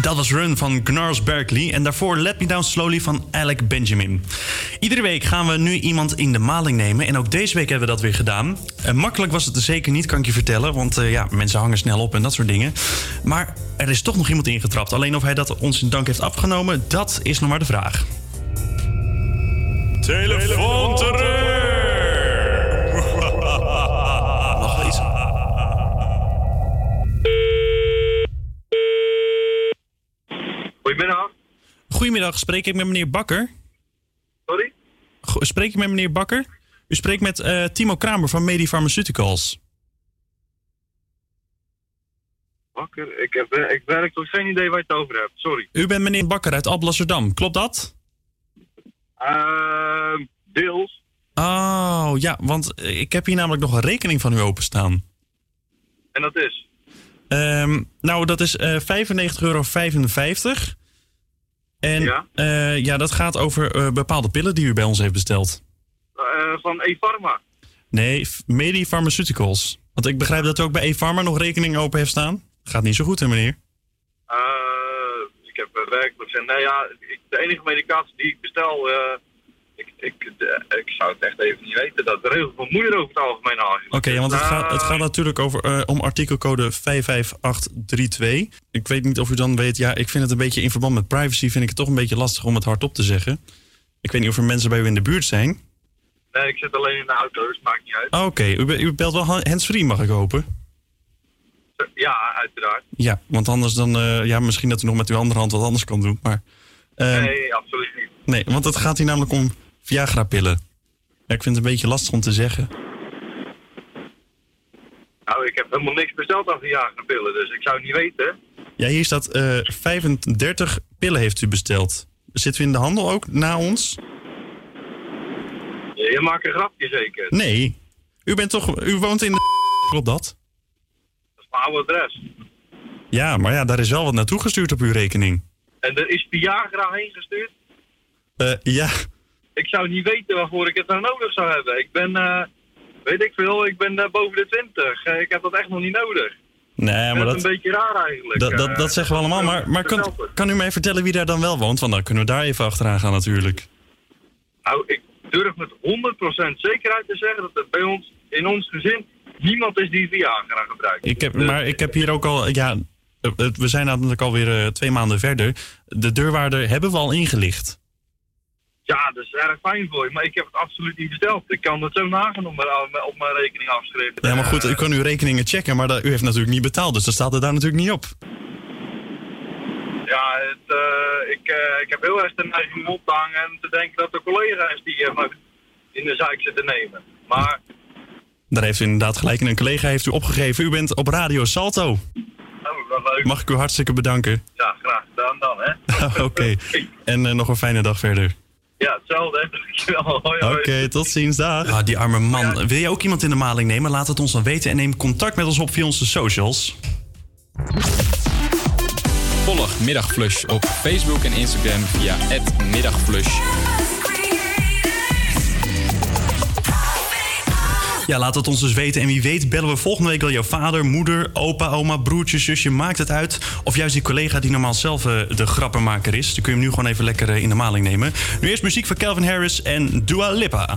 Dat was Run van Gnars Berkeley en daarvoor Let Me Down Slowly van Alec Benjamin. Iedere week gaan we nu iemand in de maling nemen en ook deze week hebben we dat weer gedaan. Eh, makkelijk was het er zeker niet, kan ik je vertellen, want eh, ja, mensen hangen snel op en dat soort dingen. Maar er is toch nog iemand ingetrapt. Alleen of hij dat ons in dank heeft afgenomen, dat is nog maar de vraag. Telefoon Nog Goedemiddag, spreek ik met meneer Bakker? Sorry? Go- Spreek ik met meneer Bakker? U spreekt met eh, Timo Kramer van Medi Pharmaceuticals. Bakker, ik, heb, eh, ik werk toch geen idee waar je het over hebt. Sorry. U bent meneer Bakker uit Alblasserdam, klopt dat? Ehm deels. Oh, ja, want eh, ik heb hier namelijk nog een rekening van u openstaan. En dat is? Ehm, nou, dat is eh 95,55 euro. En Ja? ja? ja, dat gaat over eh, bepaalde pillen die u bij ons heeft besteld. Eh, van E-Pharma. Nee, Medi Pharmaceuticals. Want ik begrijp dat u ook bij E-Pharma nog rekening open heeft staan. Gaat niet zo goed, hè, meneer? Eh, ik heb eh, werkelijk gezegd, nee ja, ik- de enige medicatie die ik bestel, eh, ik, ik, zou het echt even niet weten. Dat de regels van moeder over het algemeen al. Oké, want het, gaat, het Eh, gaat natuurlijk over, eh, om artikelcode 55832. Ik weet niet of u dan weet, ja, ik vind het een beetje in verband met privacy, vind ik het toch een beetje lastig om het hardop te zeggen. Ik weet niet of er mensen bij u in de buurt zijn. Nee, ik zit alleen in de auto, dus maakt niet uit. Ah, Oké, u, be- u belt wel ha- handsfree, mag ik hopen? Ja, uiteraard. Ja, want anders dan, eh, ja, misschien dat u nog met uw andere hand wat anders kan doen. Maar, ehm, nee, absoluut niet. nee, want het gaat hier namelijk om Viagra-pillen. Ja, ik vind het een beetje lastig om te zeggen. Nou, ik heb helemaal niks besteld aan Viagra pillen, dus ik zou het niet weten. Ja, hier staat eh 35 pillen heeft u besteld. Zitten we in de handel ook na ons? Je maakt een grapje zeker. Nee. U bent toch... U woont in de... Klopt dat? Dat is mijn oude adres. Ja, maar ja, daar is wel wat naartoe gestuurd op uw rekening. En er is Viagra heen gestuurd. Eh, ja. Ik zou niet weten waarvoor ik het nou nodig zou hebben. Ik ben, eh, weet ik veel, ik ben eh, boven de 20. Eh, ik heb dat echt nog niet nodig. Nee, maar dat is een beetje raar eigenlijk. Dat, dat, dat zeggen we allemaal, maar, maar kan, kan u mij vertellen wie daar dan wel woont? Want dan kunnen we daar even achteraan gaan natuurlijk. Nou, ik durf met 100% zekerheid te zeggen dat er bij ons, in ons gezin, niemand is die Viagra gebruikt. Ik heb, maar ik heb hier ook al, ja, we zijn namelijk alweer twee maanden verder. De deurwaarder hebben we al ingelicht. Ja, dat is erg fijn voor je, maar ik heb het absoluut niet besteld. Ik kan het zo nagaan op mijn, op mijn rekening afschrijven. Ja, maar goed, u kan uw rekeningen checken, maar dat, u heeft natuurlijk niet betaald, dus dat staat er daar natuurlijk niet op. Ja, het, eh, ik, eh, ik heb heel erg de neiging om op te hangen en te denken dat de collega is die eh, in de zaak zit te nemen. Maar, Daar heeft u inderdaad gelijk. En een collega heeft u opgegeven. U bent op Radio Salto. oh, leuk. Mag ik u hartstikke bedanken. Ja, graag gedaan dan, hè. Oké. En nog een fijne dag verder. Ja, hetzelfde, Oké, tot ziens. Dag. Ah, die arme man. Wil je ook iemand in de maling nemen? Laat het ons dan weten en neem contact met ons op via onze socials. Volg Middagflush op Facebook en Instagram via @middagflush. Ja, laat het ons dus weten. En wie weet bellen we volgende week wel jouw vader, moeder, opa, oma, broertje, zusje. Maakt het uit. Of juist die collega die normaal zelf eh, de grappenmaker is. Dan kun je hem nu gewoon even lekker eh, in de maling nemen. Nu eerst muziek van Calvin Harris en Dua Lipa.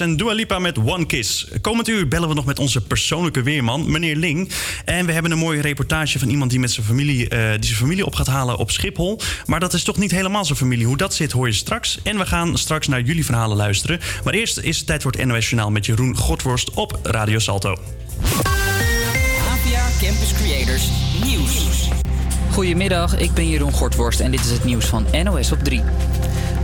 En Dua Lipa met One Kiss. Komend uur bellen we nog met onze persoonlijke weerman, meneer Ling. En we hebben een mooie reportage van iemand die, met zijn familie, eh, die zijn familie op gaat halen op Schiphol. Maar dat is toch niet helemaal zijn familie. Hoe dat zit hoor je straks. En we gaan straks naar jullie verhalen luisteren. Maar eerst is het tijd voor het NOS Journaal met Jeroen Godworst op Radio Salto. APA Campus Creators Nieuws. Goedemiddag, ik ben Jeroen Gortworst en dit is het nieuws van NOS op 3.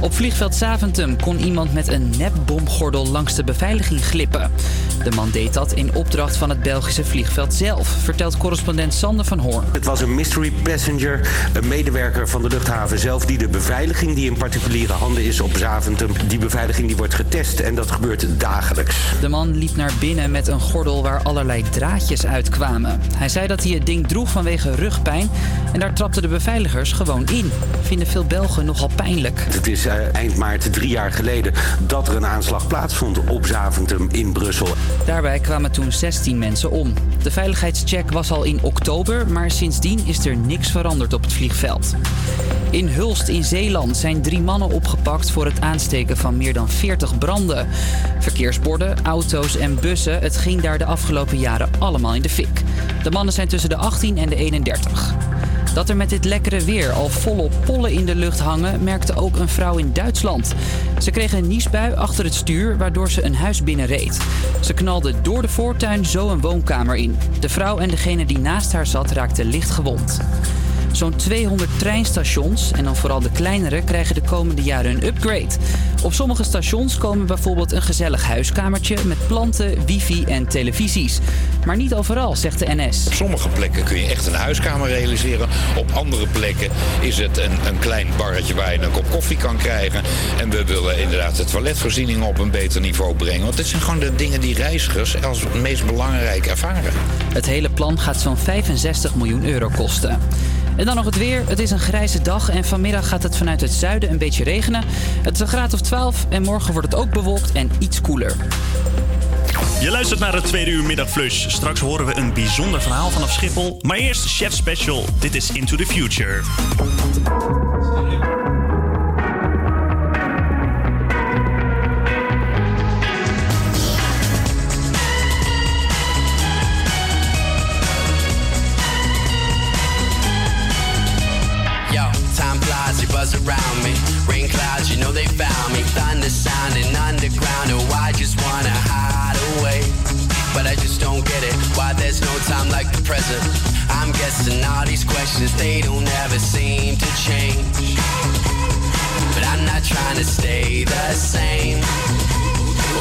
Op vliegveld Zaventem kon iemand met een nepbomgordel langs de beveiliging glippen. De man deed dat in opdracht van het Belgische vliegveld zelf, vertelt correspondent Sander van Hoorn. Het was een mystery passenger, een medewerker van de luchthaven zelf... die de beveiliging die in particuliere handen is op Zaventem... die beveiliging die wordt getest en dat gebeurt dagelijks. De man liep naar binnen met een gordel waar allerlei draadjes uitkwamen. Hij zei dat hij het ding droeg vanwege rugpijn en daar trapten de beveiligers gewoon in. Vinden veel Belgen nogal pijnlijk. Het is eind maart drie jaar geleden dat er een aanslag plaatsvond op Zaventem in Brussel. Daarbij kwamen toen 16 mensen om. De veiligheidscheck was al in oktober, maar sindsdien is er niks veranderd op het vliegveld. In Hulst in Zeeland zijn drie mannen opgepakt voor het aansteken van meer dan 40 branden. Verkeersborden, auto's en bussen, het ging daar de afgelopen jaren allemaal in de fik. De mannen zijn tussen de 18 en de 31. Dat er met dit lekkere weer al volop pollen in de lucht hangen, merkte ook een vrouw in Duitsland. Ze kreeg een niesbui achter het stuur, waardoor ze een huis binnenreed. Ze knalde door de voortuin zo een woonkamer in. De vrouw en degene die naast haar zat raakten licht gewond. Zo'n 200 treinstations, en dan vooral de kleinere, krijgen de komende jaren een upgrade. Op sommige stations komen bijvoorbeeld een gezellig huiskamertje met planten, wifi en televisies. Maar niet overal, zegt de NS. Op sommige plekken kun je echt een huiskamer realiseren. Op andere plekken is het een, een klein barretje waar je een kop koffie kan krijgen. En we willen inderdaad de toiletvoorziening op een beter niveau brengen. Want dit zijn gewoon de dingen die reizigers als het meest belangrijk ervaren. Het hele plan gaat zo'n 65 miljoen euro kosten. En dan nog het weer. Het is een grijze dag en vanmiddag gaat het vanuit het zuiden een beetje regenen. Het is een graad of 12 en morgen wordt het ook bewolkt en iets koeler. Je luistert naar het tweede uur middagflush. Straks horen we een bijzonder verhaal vanaf Schiphol. Maar eerst Chef Special. Dit is Into the Future. Buzz around me. Rain clouds, you know they found me. Thunder sounding underground, oh, I just wanna hide away. But I just don't get it, why there's no time like the present. I'm guessing all these questions, they don't ever seem to change. But I'm not trying to stay the same.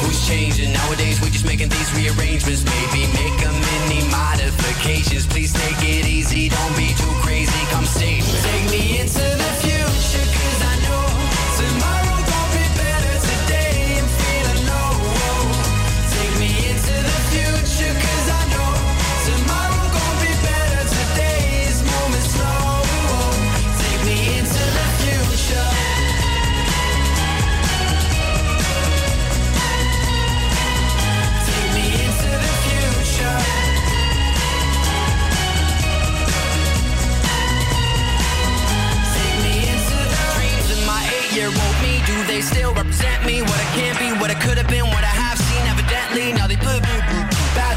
Who's changing? Nowadays we're just making these rearrangements. Maybe make a mini modifications. Please take it easy, don't be too crazy. Come me. Take me into the future,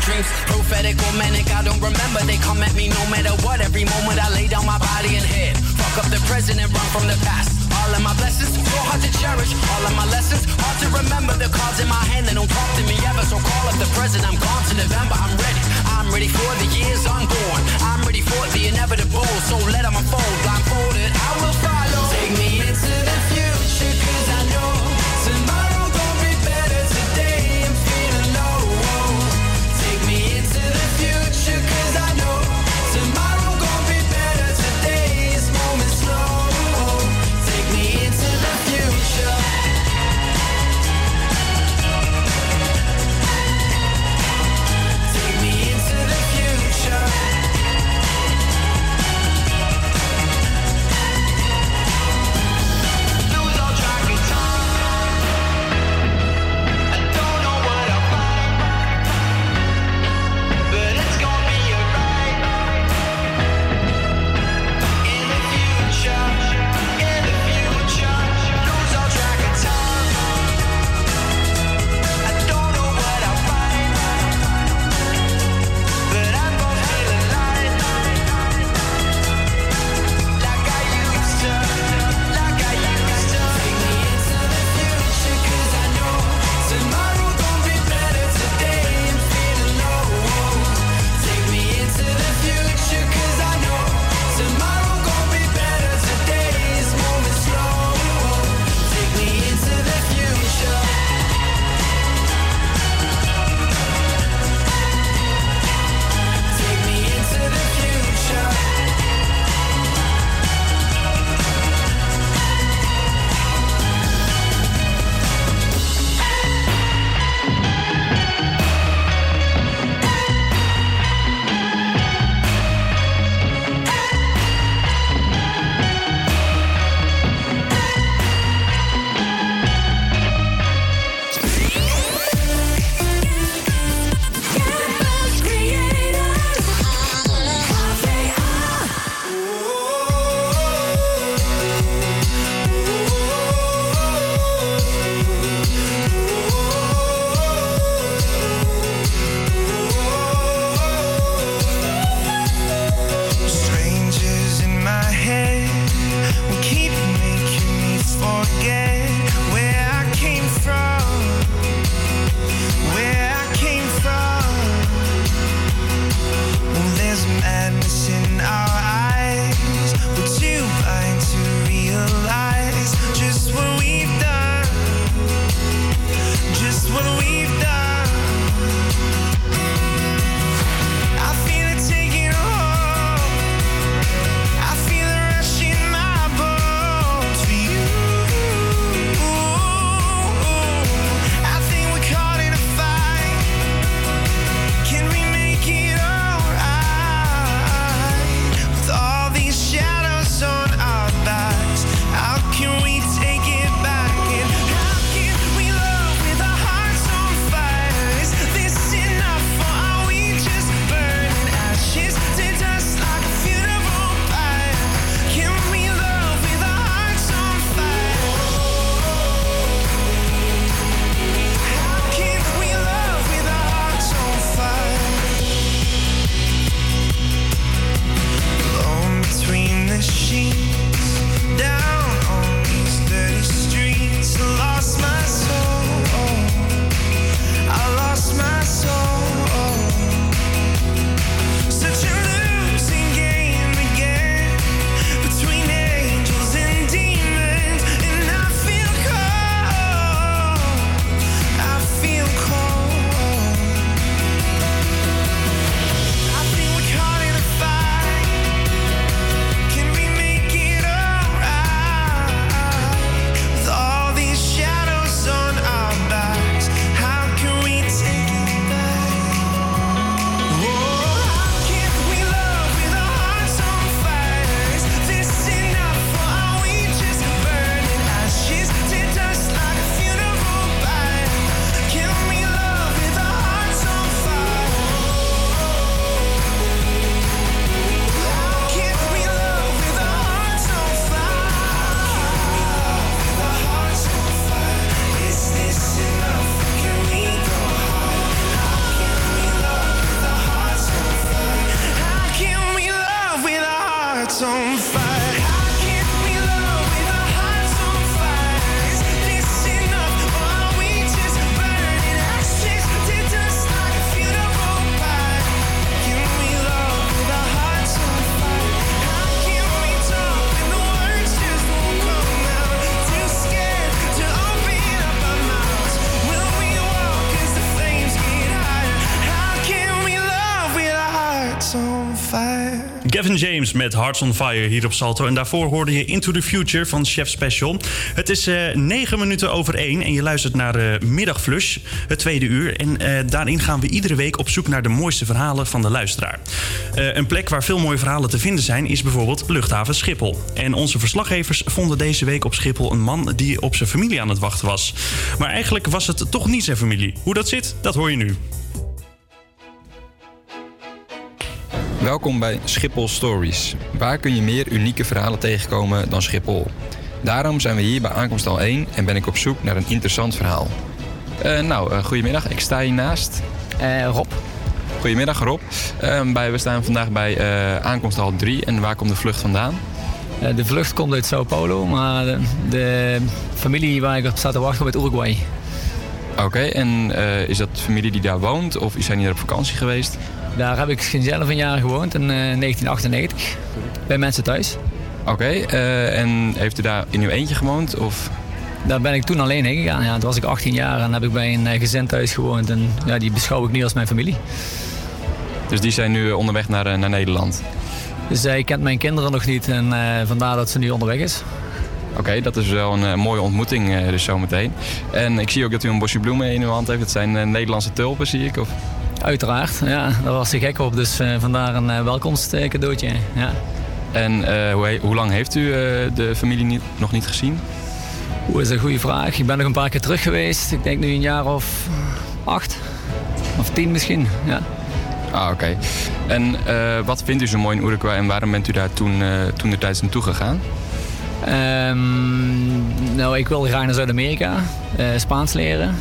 dreams. Prophetic or manic, I don't remember. They come at me no matter what. Every moment I lay down my body and head. Fuck up the present and run from the past. All of my blessings, so hard to cherish. All of my lessons, hard to remember. The cards in my hand, they don't talk to me ever. So call up the present, I'm gone to November. I'm ready. I'm ready for the years unborn. I'm ready for the inevitable. So let them unfold. Blindfolded, I will follow. Take me into the future, met Hearts on Fire hier op Salto. En daarvoor hoorde je Into the Future van Chef Special. Het is eh 9 minuten over 1 en je luistert naar de Middagflush, het tweede uur. En eh, daarin gaan we iedere week op zoek naar de mooiste verhalen van de luisteraar. Eh, een plek waar veel mooie verhalen te vinden zijn is bijvoorbeeld luchthaven Schiphol. En onze verslaggevers vonden deze week op Schiphol een man die op zijn familie aan het wachten was. Maar eigenlijk was het toch niet zijn familie. Hoe dat zit, dat hoor je nu. Welkom bij Schiphol Stories. Waar kun je meer unieke verhalen tegenkomen dan Schiphol? Daarom zijn we hier bij aankomst al 1 en ben ik op zoek naar een interessant verhaal. Eh, nou, eh, goedemiddag. Ik sta hier naast. Rob. Goedemiddag Rob. Eh, bij, we staan vandaag bij eh aankomst al 3 en waar komt de vlucht vandaan? De vlucht komt uit Sao Paulo, maar de, de familie waar ik op sta te wachten komt uit Uruguay. Oké, en is dat familie die daar woont of zijn die daar op vakantie geweest? Daar heb ik zelf een jaar gewoond in eh, 1998, bij mensen thuis. Oké, eh, en heeft u daar in uw eentje gewoond? Of? Daar ben ik toen alleen heen gegaan. Ja, toen was ik 18 jaar en heb ik bij een eh, gezin thuis gewoond. En ja, die beschouw ik nu als mijn familie. Dus die zijn nu onderweg naar, eh, naar Nederland? Zij kent mijn kinderen nog niet en eh, vandaar dat ze nu onderweg is. Oké, dat is wel een eh, mooie ontmoeting eh, dus zometeen. En ik zie ook dat u een bosje bloemen in uw hand heeft. Het zijn eh, Nederlandse tulpen, zie ik. Of? Uiteraard, ja, daar was ze gek op. Dus eh, vandaar een eh, welkomstcadeautje. Ja. En eh, hoe, hoe lang heeft u eh, de familie niet, nog niet gezien? Oeh, is een goede vraag. Ik ben nog een paar keer terug geweest. Ik denk nu een jaar of acht. Of tien misschien, ja. Ah, oké. En eh, wat vindt u zo mooi in Uruguay en waarom bent u daar toen, eh toen de tijd naartoe gegaan? Ehm, nou, ik wil graag naar Zuid-Amerika. eh, Spaans leren.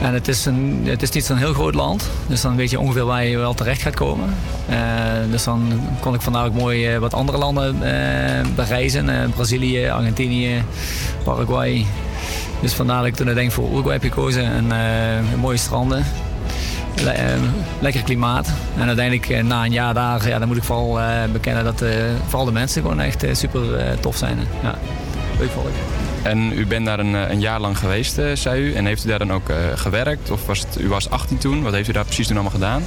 En het is, een, het is niet zo'n heel groot land. Dus dan weet je ongeveer waar je wel terecht gaat komen. Eh, dus dan kon ik vandaag ook mooi eh, wat andere landen eh, bereizen. Brazilië, Argentinië, Paraguay. Dus vandaar dat ik toen uiteindelijk voor Uruguay heb gekozen. En mooie stranden. Le- lekker klimaat. En uiteindelijk na een jaar daar, ja, dan moet ik vooral bekennen dat vooral de mensen gewoon echt super tof zijn. Ja, leuk volk. En u bent daar een, eh, een jaar lang geweest, eh, zei u. En heeft u daar dan ook eh, gewerkt? Of was het, u was 18 toen. Wat heeft u daar precies toen allemaal gedaan?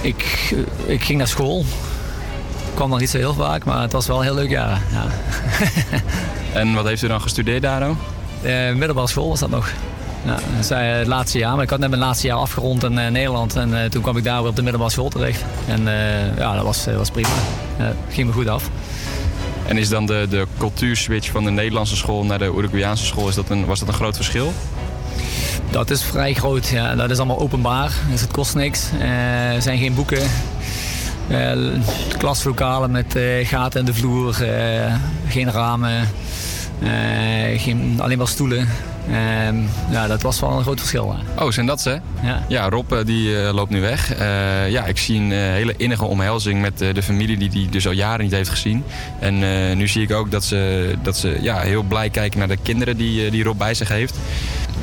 Ik, ik ging naar school. Ik kwam nog niet zo heel vaak, maar het was wel een heel leuk jaar. Ja. En wat heeft u dan gestudeerd daar ook? Eh, middelbare school was dat nog. Ja, dat zei het laatste jaar, maar ik had net mijn laatste jaar afgerond in Nederland. En toen kwam ik daar weer op de middelbare school terecht. En ja, dat was, was prima. Ging me goed af. En is dan de, de cultuurswitch van de Nederlandse school naar de Uruguayaanse school, is dat een, was dat een groot verschil? Dat is vrij groot. Ja. Dat is allemaal openbaar. Dus het kost niks. Eh, er zijn geen boeken. Eh, klaslokalen met eh, gaten in de vloer. geen ramen. geen, alleen maar stoelen. Ehm, ja, dat was wel een groot verschil. Oh, zijn dat ze? Ja. Rob eh, die eh, loopt nu weg. Eh, ja, ik zie een hele innige omhelzing met de familie die hij dus al jaren niet heeft gezien. En nu zie ik ook dat ze, dat ze ja, heel blij kijken naar de kinderen die, die Rob bij zich heeft.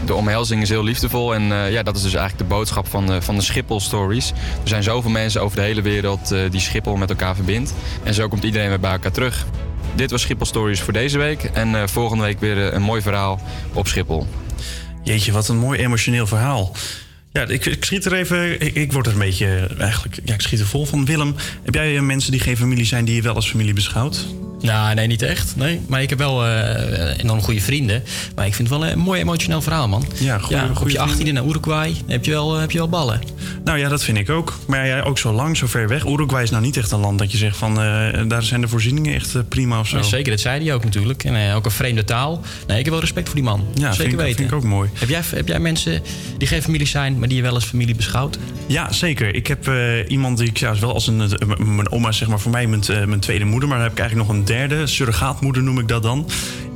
De omhelzing is heel liefdevol en ja, dat is dus eigenlijk de boodschap van de, van de Schiphol Stories. Er zijn zoveel mensen over de hele wereld die Schiphol met elkaar verbindt. En zo komt iedereen weer bij elkaar terug. Dit was Schiphol Stories voor deze week. En eh, volgende week weer eh, een mooi verhaal op Schiphol. Jeetje, wat een mooi emotioneel verhaal. Ja, ik, ik schiet er even. Ik, ik word er een beetje. Eigenlijk. Ja, ik schiet er vol van. Willem, heb jij eh, mensen die geen familie zijn die je wel als familie beschouwt? Nou, nee, niet echt. Nee. Maar ik heb wel eh enorm goede vrienden. Maar ik vind het wel een mooi emotioneel verhaal, man. Ja, goeie- op goeie je 18e naar Uruguay heb je, wel, eh, heb je wel ballen. Nou ja, dat vind ik ook. Maar ja, ook zo lang, zo ver weg. Uruguay is nou niet echt een land dat je zegt van. eh, daar zijn de voorzieningen echt prima of zo. Zeker, dat zei hij ook natuurlijk. En ook een vreemde taal. Nee, ik heb wel respect voor die man. Ja, zeker vind ik- weten. vind ik ook mooi. Heb jij, heb jij mensen die geen familie zijn, maar die je wel als familie beschouwt? Ja, zeker. Ik heb iemand die ik ja, is wel als een. mijn oma, is zeg maar, voor mij mijn, mijn tweede moeder. Maar dan heb ik eigenlijk nog een derde, surrogaatmoeder noem ik dat dan.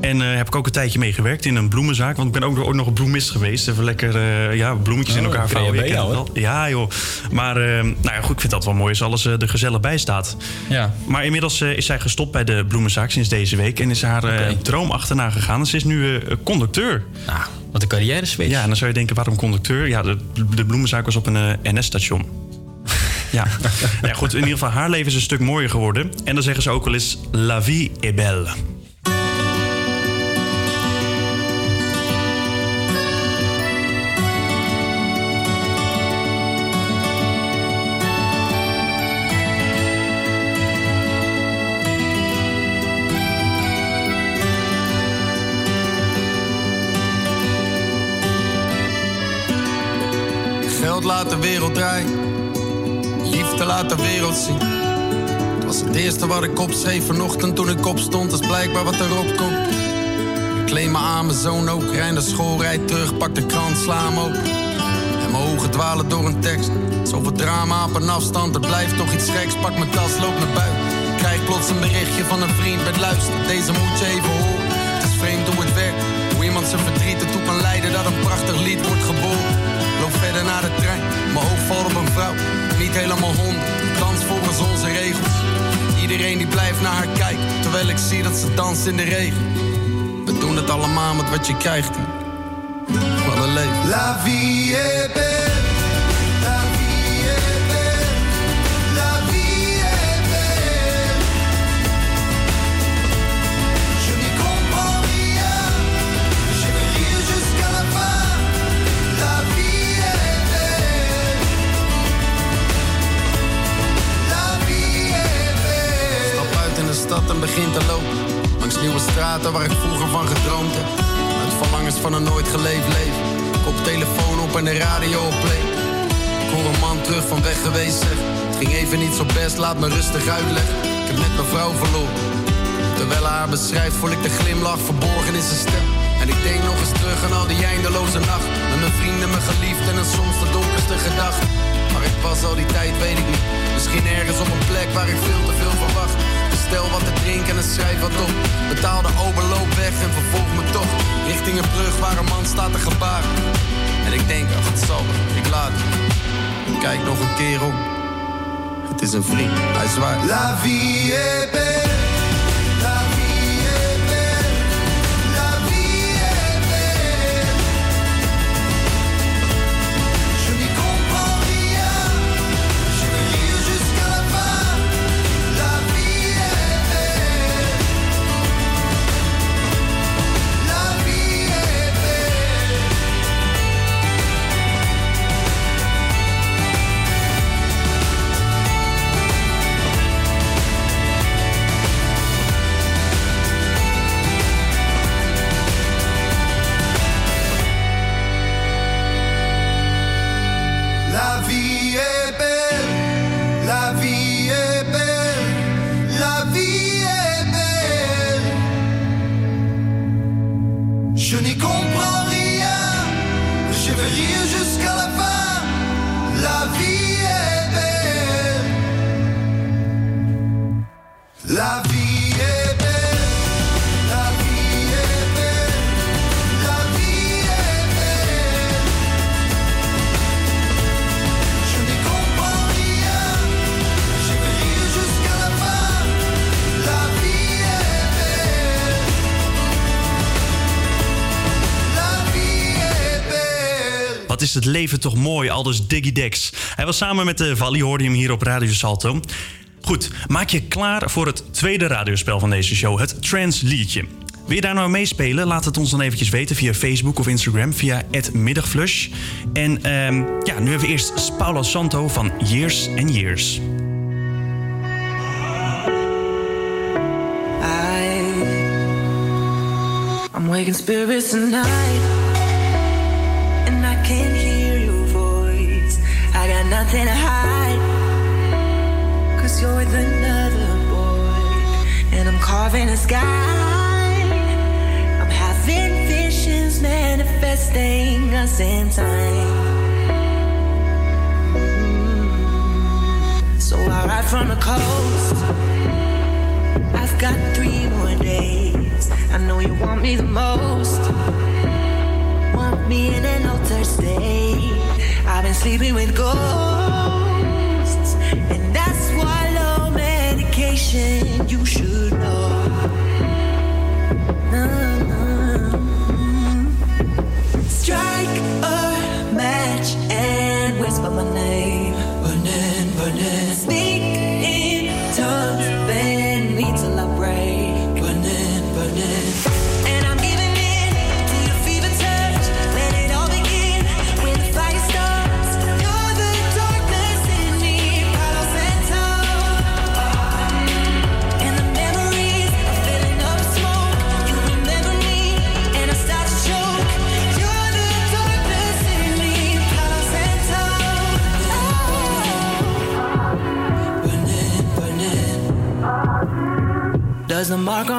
En eh, heb ik ook een tijdje mee gewerkt in een bloemenzaak. Want ik ben ook, ook nog een bloemist geweest. Even lekker eh, ja, bloemetjes in Oh, elkaar vouwen. wel. Ja, joh. Maar eh, nou ja, goed, ik vind dat wel mooi als alles er gezellig bij staat. Ja. Maar inmiddels is zij gestopt bij de bloemenzaak sinds deze week. En is haar droom achterna gegaan. En ze is nu conducteur. Nou, wat een carrière switch. Ja, en dan zou je denken, waarom conducteur? Ja, de, de bloemenzaak was op een NS-station. Ja. ja, goed. In ieder geval, haar leven is een stuk mooier geworden. En dan zeggen ze ook wel eens: La vie est belle. laat de wereld draaien Liefde laat de wereld zien. Het was het eerste wat ik opschreef vanochtend toen ik opstond. Is blijkbaar wat erop komt. Ik kleed me aan, mijn zoon ook. Rij naar school, rijd terug, pak de krant, sla hem open. En mijn ogen dwalen door een tekst. Zoveel drama op een afstand, het blijft toch iets geks. Pak mijn tas, loop naar buiten. Krijg plots een berichtje van een vriend met luister. Deze moet je even horen. Het is vreemd hoe het werkt. Hoe iemand zijn verdriet ertoe kan leiden dat een prachtig lied wordt geboren. Loop verder naar de trein. Ik zie dat ze danst in de regen. We doen het allemaal met wat je krijgt. Wat een leven. La vie est belle. En begin te lopen. Langs nieuwe straten waar ik vroeger van gedroomd heb. Met verlangens van een nooit geleefd leven. Kop telefoon op en de radio op play. Ik hoor een man terug van weg geweest zeg. Het ging even niet zo best, laat me rustig uitleggen. Ik heb net mijn vrouw verloren. Terwijl haar beschrijft, voel ik de glimlach verborgen in zijn stem. En ik denk nog eens terug aan al die eindeloze nacht. Met mijn vrienden, mijn geliefd en soms de donkerste gedachten. Waar ik was al die tijd, weet ik niet. Misschien ergens op een plek waar ik veel te veel verwacht. Bestel wat te drinken en schrijf wat op. Betaal de overloop weg en vervolg me toch. Richting een brug waar een man staat te gebaren. En ik denk, ach het zal ik laat Kijk nog een keer om. Het is een vriend, hij zwaait. La vie est belle. Het leven toch mooi, aldus Diggy Dex. Hij was samen met de Valley, hoorde hier op Radio Salto. Goed, maak je klaar voor het tweede radiospel van deze show, het Trans Liedje. Wil je daar nou meespelen? Laat het ons dan eventjes weten via Facebook of Instagram, via @middagflush. En ehm, ja, nu even eerst Paula Santo van Years and Years. I'm waking and I can't nothing to hide, cause you're with another boy, and I'm carving a sky. I'm having visions manifesting us in time. Mm. So I ride from the coast. I've got three more days. I know you want me the most. Want me in an altered state. I've been sleeping with ghosts. And that's why low medication you should know.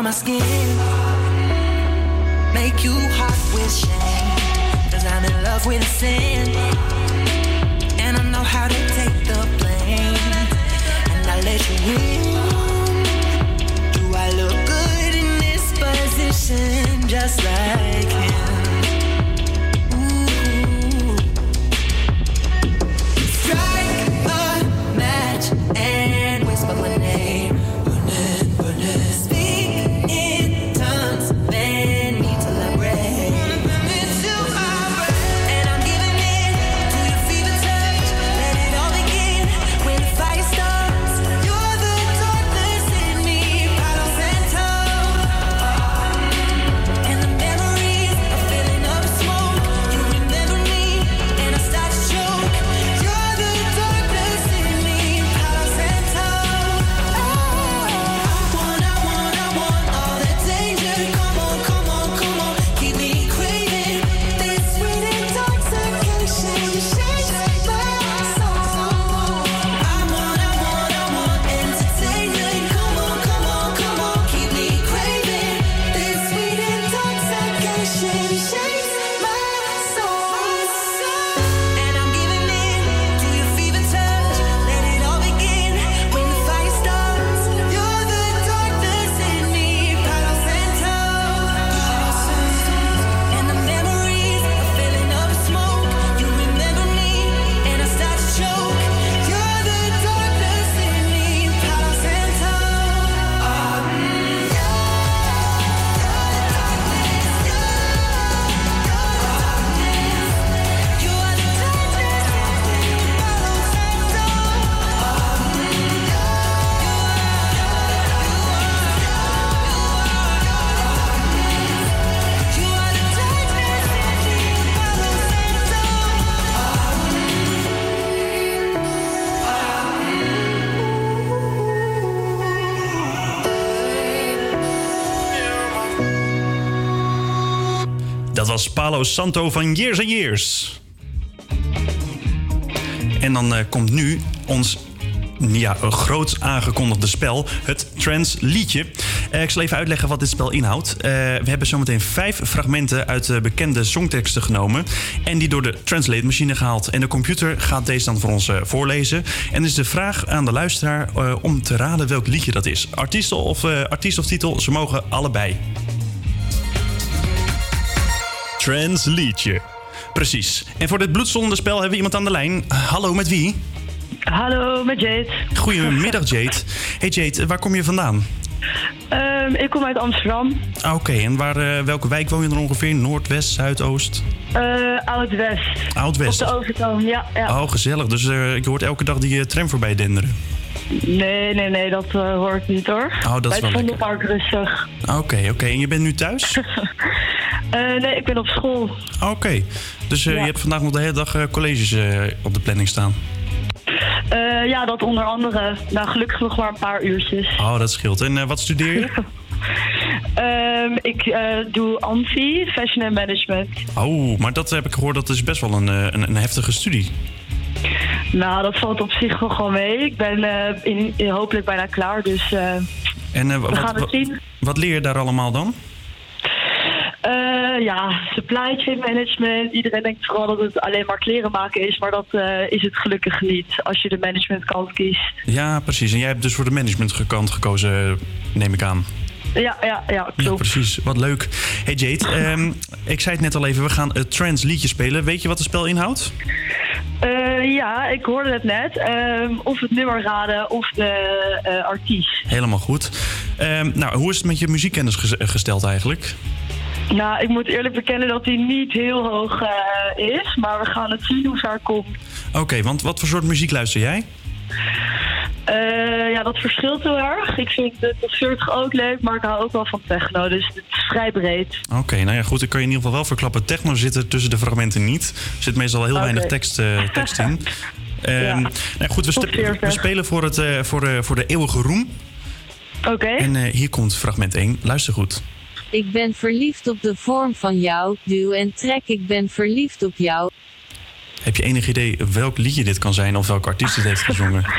My skin make you hot with shame? Cause I'm in love with sin. And I know how to take the blame. And I let you in. Do I look good in this position? Just like Santo van Years and Years. En dan eh, komt nu ons ja, een groot aangekondigde spel, het Trans Liedje. Eh, ik zal even uitleggen wat dit spel inhoudt. Eh, we hebben zometeen vijf fragmenten uit de bekende songteksten genomen... en die door de Translate-machine gehaald. En de computer gaat deze dan voor ons voorlezen. En is de vraag aan de luisteraar om te raden welk liedje dat is. Artiest of, artiest of titel, ze mogen allebei. Trans Liedje. Precies. En voor dit bloedzonde spel hebben we iemand aan de lijn. Hallo, met wie? Hallo, met Jade. Goedemiddag, Jade. Hey Jade, waar kom je vandaan? Ehm, ik kom uit Amsterdam. Ah, Oké, en waar, eh, welke wijk woon je dan ongeveer? Noord, West, Zuidoost? Eh Oud-West. Oud-West. Op de overtoom, ja. ja. Oh, gezellig. Dus eh, ik hoort elke dag die tram voorbij denderen. Nee, nee, nee, dat hoor ik niet hoor. Oh, dat is wel het Vondelpark rustig. Oké, oké. En je bent nu thuis? Eh, nee, ik ben op school. Oké. Dus eh, Ja. je hebt vandaag nog de hele dag eh, colleges op de planning staan? Ja, dat onder andere. Nou, gelukkig nog maar een paar uurtjes. Oh, dat scheelt. En wat studeer je? Ehm, ik doe ANSI, Fashion and Management. Oh, maar dat heb ik gehoord, dat is best wel een, een, een heftige studie. Nou, dat valt op zich wel gewoon mee. Ik ben in, in- hopelijk bijna klaar, dus En we wat, gaan het zien. wat leer je daar allemaal dan? Eh, ja, supply chain management. Iedereen denkt vooral dat het alleen maar kleren maken is, maar dat eh, is het gelukkig niet als je de managementkant kiest. Ja, precies. En jij hebt dus voor de managementkant gekozen, neem ik aan. Ja, ja, ja, Ja, klopt. precies. Wat leuk. Hey Jade, ehm, ik zei het net al even, we gaan het trans liedje spelen. Weet je wat het spel inhoudt? Eh, ja, ik hoorde het net. Ehm, of het nummer raden of de artiest. Helemaal goed. Ehm, nou, hoe is het met je muziekkennis ges- gesteld eigenlijk? Nou, ik moet eerlijk bekennen dat die niet heel hoog eh, is, maar we gaan het zien hoe ver komt. Oké, want wat voor soort muziek luister jij? Eh, ja, dat verschilt heel erg. Ik vind de top 40 ook leuk, maar ik hou ook wel van techno, dus het is vrij breed. Oké, nou ja, goed. Ik kan je in ieder geval wel verklappen. Techno zit er tussen de fragmenten niet. Er zit meestal heel Oké. weinig tekst, eh, tekst in. Ehm, Ja. nou goed, we, Top spe- 40. we spelen voor, het, voor, de, voor de eeuwige roem. Oké. En hier komt fragment 1. Luister goed. Ik ben verliefd op de vorm van jou, duw en trek. Ik ben verliefd op jou. Heb je enig idee welk liedje dit kan zijn of welke artiest dit heeft gezongen?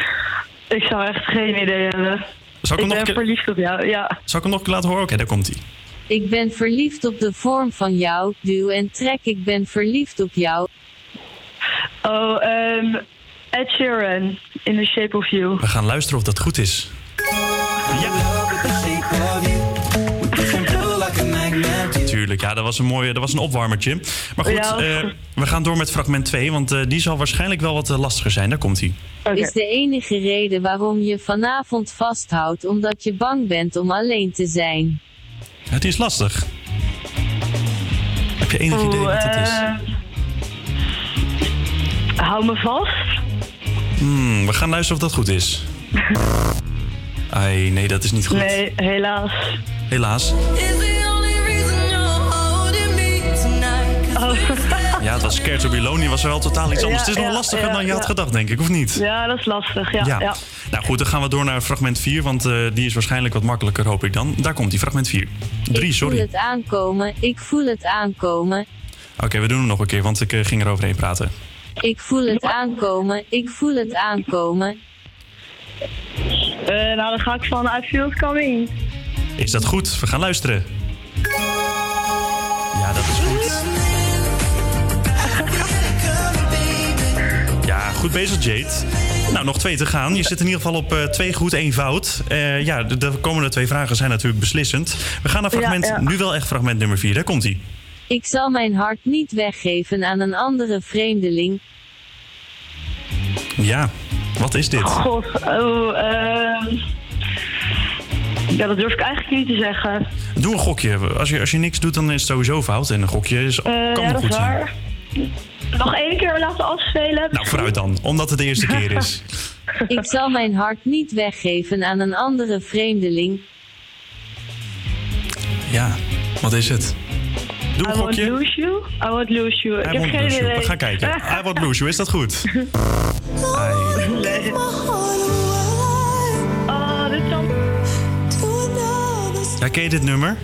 Ik zou echt geen idee hebben. Zal ik, hem nog ben een keer, verliefd op jou, ja. zal ik hem nog laten horen? Oké, daar komt hij. Ik ben verliefd op de vorm van jou, duw en trek. Ik ben verliefd op jou. Oh, ehm Ed Sheeran, In the Shape of You. We gaan luisteren of dat goed is. Ja, dat was een mooie, dat was een opwarmertje. Maar goed, Ja. eh, we gaan door met fragment 2, want eh, die zal waarschijnlijk wel wat eh, lastiger zijn. Daar komt hij. Is de enige reden waarom je vanavond vasthoudt omdat je bang bent om alleen te zijn. Het is lastig. Heb je enig idee wat het is? hou me vast. Hmm, we gaan luisteren of dat goed is. Ai, nee, dat is niet goed. Nee, helaas. Helaas. Ja, het was Scared to be Lonely, was wel totaal iets anders. Ja, het is nog ja, lastiger ja, dan je had gedacht, denk ik, of niet? Ja, dat is lastig. Ja, ja. Nou goed, dan gaan we door naar fragment 4, want eh, die is waarschijnlijk wat makkelijker, hoop ik dan. Daar komt die, fragment 4. 3, ik sorry. voel Oké, het aankomen, ik voel het aankomen. we doen hem nog een keer, want ik eh, ging eroverheen praten. Ik voel het aankomen, ik voel het aankomen. Eh, nou, dan ga ik van I Feel It Coming. Is dat goed? We gaan luisteren. Ja, dat is goed. Goed bezig, Jade. Nou, nog twee te gaan. Je zit in ieder geval op eh, twee goed, één fout. Eh, ja, de, de komende twee vragen zijn natuurlijk beslissend. We gaan naar fragment, ja. nu wel echt fragment nummer vier. Daar komt hij. Ik zal mijn hart niet weggeven aan een andere vreemdeling. Ja, wat is dit? God, oh, ehm Ja, dat durf ik eigenlijk niet te zeggen. Doe een gokje. Als je, als je niks doet, dan is het sowieso fout. En een gokje is, Eh, kan ja, goed is zijn. waar. Nog één keer laten afspelen. Nou, vooruit dan. Omdat het de eerste keer is. Ik zal mijn hart niet weggeven aan een andere vreemdeling. Ja, wat is het? Doe een I won't gokje. lose you. I won't lose you. I ik heb won't geen idee. We gaan kijken. I won't lose you. Is dat goed? Nee. Oh, dit kan... Ja, ken je dit nummer?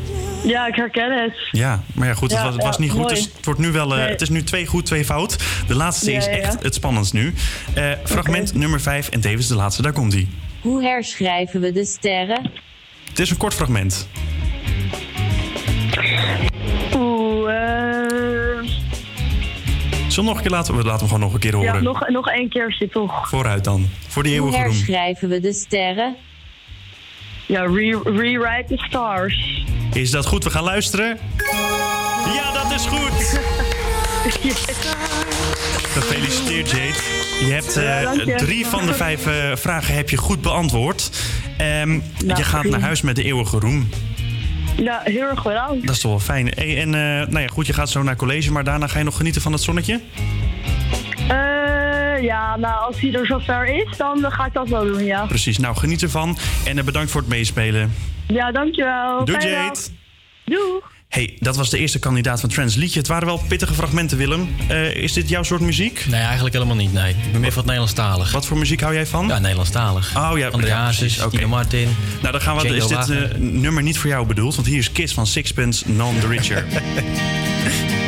Ja, ik herken het. Ja, maar ja, goed, het Ja, was, het was niet goed. mooi. Dus het, wordt nu wel, eh, Nee. het is nu twee goed, twee fout. De laatste Ja, is echt het spannendst nu. Eh, fragment nummer vijf en tevens de laatste. Daar komt hij. Hoe herschrijven we de sterren? Het is een kort fragment. Oeh, eh... Zullen we nog een keer laten? We laten hem gewoon nog een keer horen. Ja, nog, nog één keertje toch. Vooruit dan. Voor die Hoe eeuwige roem. herschrijven we de sterren? Ja, re rewrite the stars. Is dat goed? We gaan luisteren. Ja, dat is goed. Gefeliciteerd, Jade. Je hebt eh, drie van de vijf eh, vragen heb je goed beantwoord. Ehm, je gaat naar huis met de eeuwige roem. Ja, heel erg bedankt. Dat is toch wel fijn. Hey, en eh, nou ja, goed, je gaat zo naar college, maar daarna ga je nog genieten van het zonnetje? Eh, ja, nou, als hij er zover is, dan ga ik dat wel doen, ja. Precies, nou geniet ervan. En eh, bedankt voor het meespelen. Ja, dankjewel. Doei, Jade. dag. Doei. Hey, dat was de eerste kandidaat van Trans Liedje. Het waren wel pittige fragmenten, Willem. Eh, is dit jouw soort muziek? Nee, eigenlijk helemaal niet. Nee. Ik ben meer van het Nederlandstalig. Wat voor muziek hou jij van? Ja, Nederlandstalig. Oh ja, André ja, Martin. Nou, dan gaan we. Django Is dit eh, nummer niet voor jou bedoeld? Want hier is Kiss van Sixpence, None the Richer.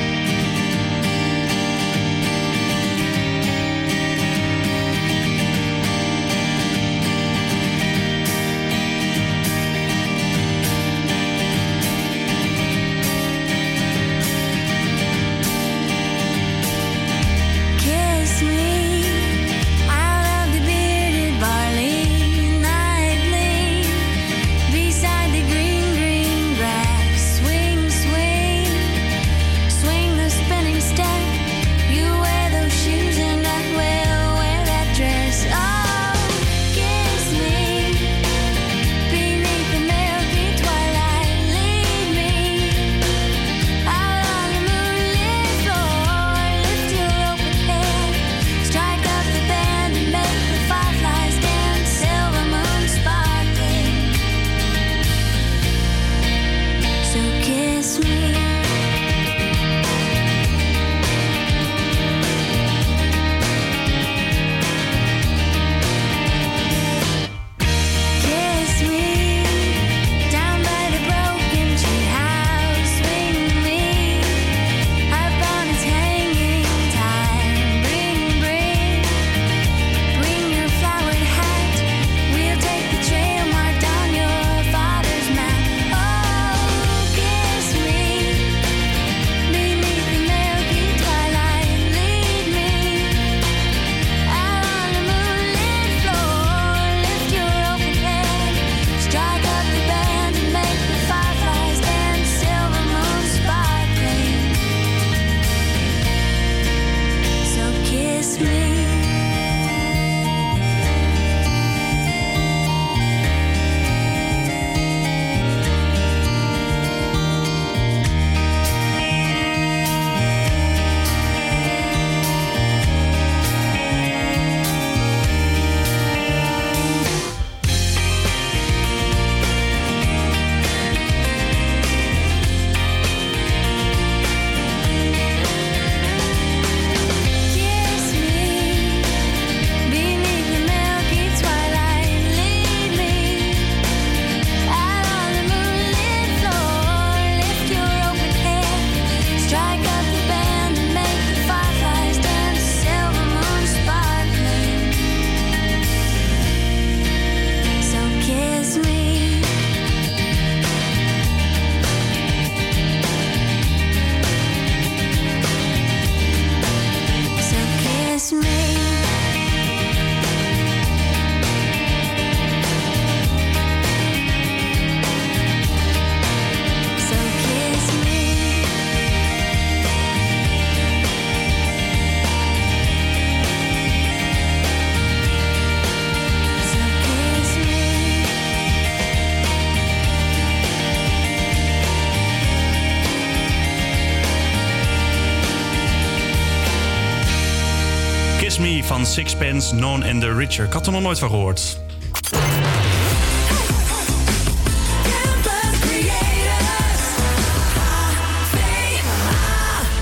van Sixpence, None and the Richer. Ik had er nog nooit van gehoord.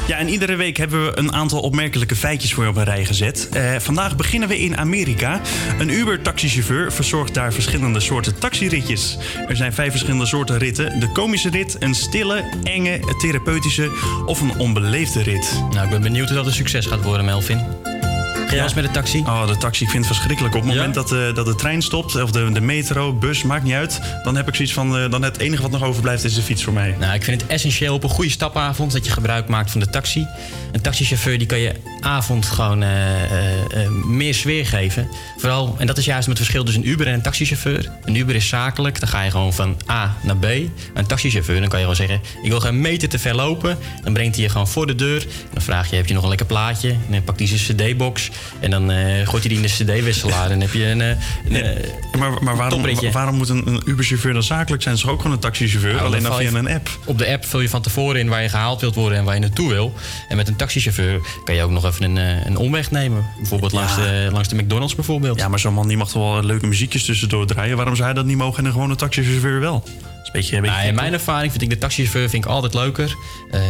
Ja, en iedere week hebben we een aantal opmerkelijke feitjes voor je op een rij gezet. Eh, vandaag beginnen we in Amerika. Een Uber-taxichauffeur verzorgt daar verschillende soorten taxiritjes. Er zijn vijf verschillende soorten ritten. De komische rit, een stille, enge, therapeutische of een onbeleefde rit. Nou, ik ben benieuwd hoe dat een succes gaat worden, Melvin. Jij eens met de taxi? Oh, de taxi, ik vind het verschrikkelijk. Op het moment dat, eh, dat de trein stopt, of de, de metro, bus, maakt niet uit... dan heb ik zoiets van, eh, dan het enige wat nog overblijft is de fiets voor mij. Nou, ik vind het essentieel op een goede stapavond dat je gebruik maakt van de taxi. Een taxichauffeur die kan je avond gewoon eh, eh, eh, meer sfeer geven. Vooral, en dat is juist het verschil tussen een Uber en een taxichauffeur. Een Uber is zakelijk, dan ga je gewoon van A naar B. Een taxichauffeur, dan kan je gewoon zeggen: Ik wil geen meter te ver lopen. Dan brengt hij je gewoon voor de deur. Dan vraag je: Heb je nog een lekker plaatje? En dan pakt hij zijn CD-box. En dan gooit hij die in de CD-wisselaar. En dan heb je een. een, Maar, maar waarom, waarom moet een, een Uber-chauffeur dan zakelijk zijn? Is toch ook gewoon een taxichauffeur? Nou, alleen dan via een app. Op de app vul je van tevoren in waar je gehaald wilt worden en waar je naartoe wil. En met een taxichauffeur kan je ook nog even een, eh, een omweg nemen. Bijvoorbeeld langs, de, langs de McDonald's bijvoorbeeld. Ja, maar zo'n man die mag toch wel leuke muziekjes tussendoor draaien. Waarom zou hij dat niet mogen en een gewone taxichauffeur wel? Is een beetje, een beetje Nou, in mijn ervaring vind ik de taxichauffeur vind ik altijd leuker. Eh,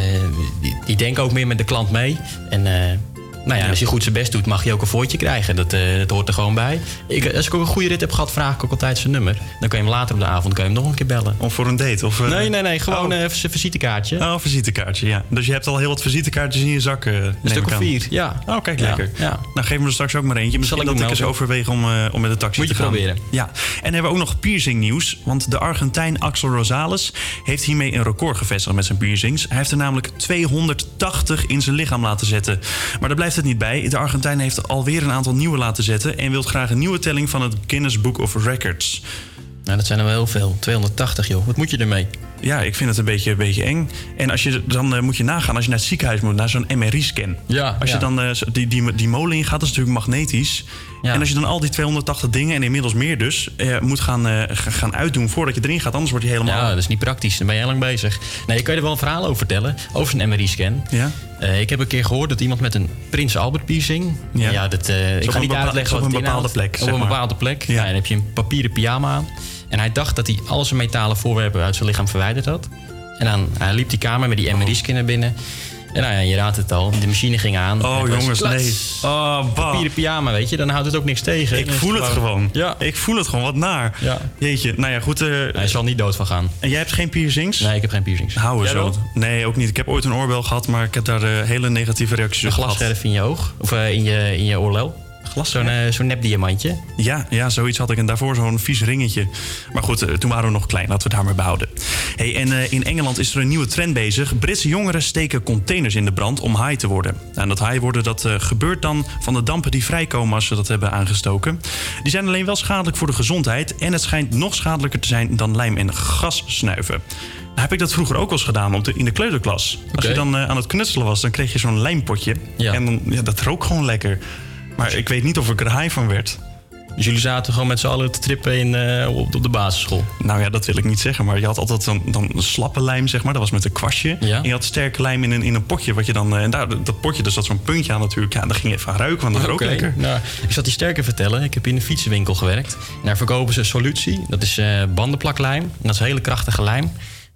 die, die denken ook meer met de klant mee. En eh, nou ja, als hij goed zijn best doet, mag je ook een voortje krijgen. Dat, eh, dat hoort er gewoon bij. Ik, als ik ook een goede rit heb gehad, vraag ik ook altijd zijn nummer. Dan kan je hem later op de avond kan je hem nog een keer bellen. Of voor een date? Of, eh, nee, nee, nee. Gewoon oh. eh, even zijn visitekaartje. Oh, visitekaartje, ja. Dus je hebt al heel wat visitekaartjes in je zak. eh, neem stuk of vier, ja. Oh, kijk, Ja, lekker. ja. Nou, geef me er straks ook maar eentje. Misschien ik dat ik eens overweeg om, eh, om met de taxi Moet je te gaan. proberen. Ja. En hebben we ook nog piercing nieuws. Want de Argentijn Axel Rosales heeft hiermee een record gevestigd met zijn piercings. Hij heeft er namelijk 280 in zijn lichaam laten zetten. Maar daar blijft het niet bij. De Argentijn heeft alweer een aantal nieuwe laten zetten... en wil graag een nieuwe telling van het Guinness Book of Records. Nou, dat zijn er wel heel veel. 280, joh. Wat moet je ermee? Ja, ik vind het een beetje, een beetje eng. En als je, dan eh, moet je nagaan, als je naar het ziekenhuis moet, naar zo'n MRI-scan. Ja, Als je ja. dan eh, die, die, die molen ingaat, dat is natuurlijk magnetisch. En als je dan al die 280 dingen, en inmiddels meer dus, eh, moet gaan, ga- gaan uitdoen voordat je erin gaat, anders wordt je helemaal... Ja, dat is niet praktisch. Dan ben je heel lang bezig. Nee, ik kan je er wel een verhaal over vertellen. Over een MRI-scan. Ja? Eh, ik heb een keer gehoord dat iemand met een Prins Albert piercing... Ja. Ja, dat, eh, ik ga niet uitleggen op een bepaalde plek, Op een bepaalde plek. Ja. en dan heb je een papieren pyjama aan. En hij dacht dat hij al zijn metalen voorwerpen uit zijn lichaam verwijderd had. En dan hij liep die kamer met die MRI-scan naar binnen. En nou ja, je raadt het al. De machine ging aan. Oh jongens, nee. Oh, bah. Papieren pyjama, weet je. Dan houdt het ook niks tegen. Ik voel het gewoon. Ja. Ik voel het gewoon, wat naar. Ja. Jeetje, nou ja, goed. eh, Hij zal niet dood van gaan. En jij hebt geen piercings? Nee, ik heb geen piercings. Hou eens zo. Nee, ook niet. Ik heb ooit een oorbel gehad, maar ik heb daar eh, hele negatieve reacties Een op gehad. glasscherf in je oog. Of eh, in, je, in je oorlel. Zo'n eh, zo'n nepdiamantje. Ja, ja, zoiets had ik. En daarvoor zo'n vies ringetje. Maar goed, eh, toen waren we nog klein. Laten we het daar maar behouden. Hey, en eh, in Engeland is er een nieuwe trend bezig. Britse jongeren steken containers in de brand om high te worden. En dat high worden dat, gebeurt dan van de dampen die vrijkomen als ze dat hebben aangestoken. Die zijn alleen wel schadelijk voor de gezondheid. En het schijnt nog schadelijker te zijn dan lijm en gas snuiven. Nou, heb ik dat vroeger ook wel eens gedaan op de, in de kleuterklas. Als je dan aan het knutselen was, dan kreeg je zo'n lijmpotje. En dan, ja, dat rook gewoon lekker. Maar ik weet niet of ik er high van werd. Dus jullie zaten gewoon met z'n allen te trippen in, eh, op, op de basisschool? Nou ja, dat wil ik niet zeggen. Maar je had altijd dan, dan een slappe lijm, zeg maar. Dat was met een kwastje. Ja. En je had sterke lijm in een, in een potje. Wat je dan, eh, en daar, dat potje, daar zat zo'n puntje aan natuurlijk. Ja, daar ging je even aan ruiken, want dat rook Oké. lekker. Nou, ik zal het je sterker vertellen. Ik heb in een fietsenwinkel gewerkt. En daar verkopen ze solutie. Dat is eh, bandenplaklijm. En dat is hele krachtige lijm.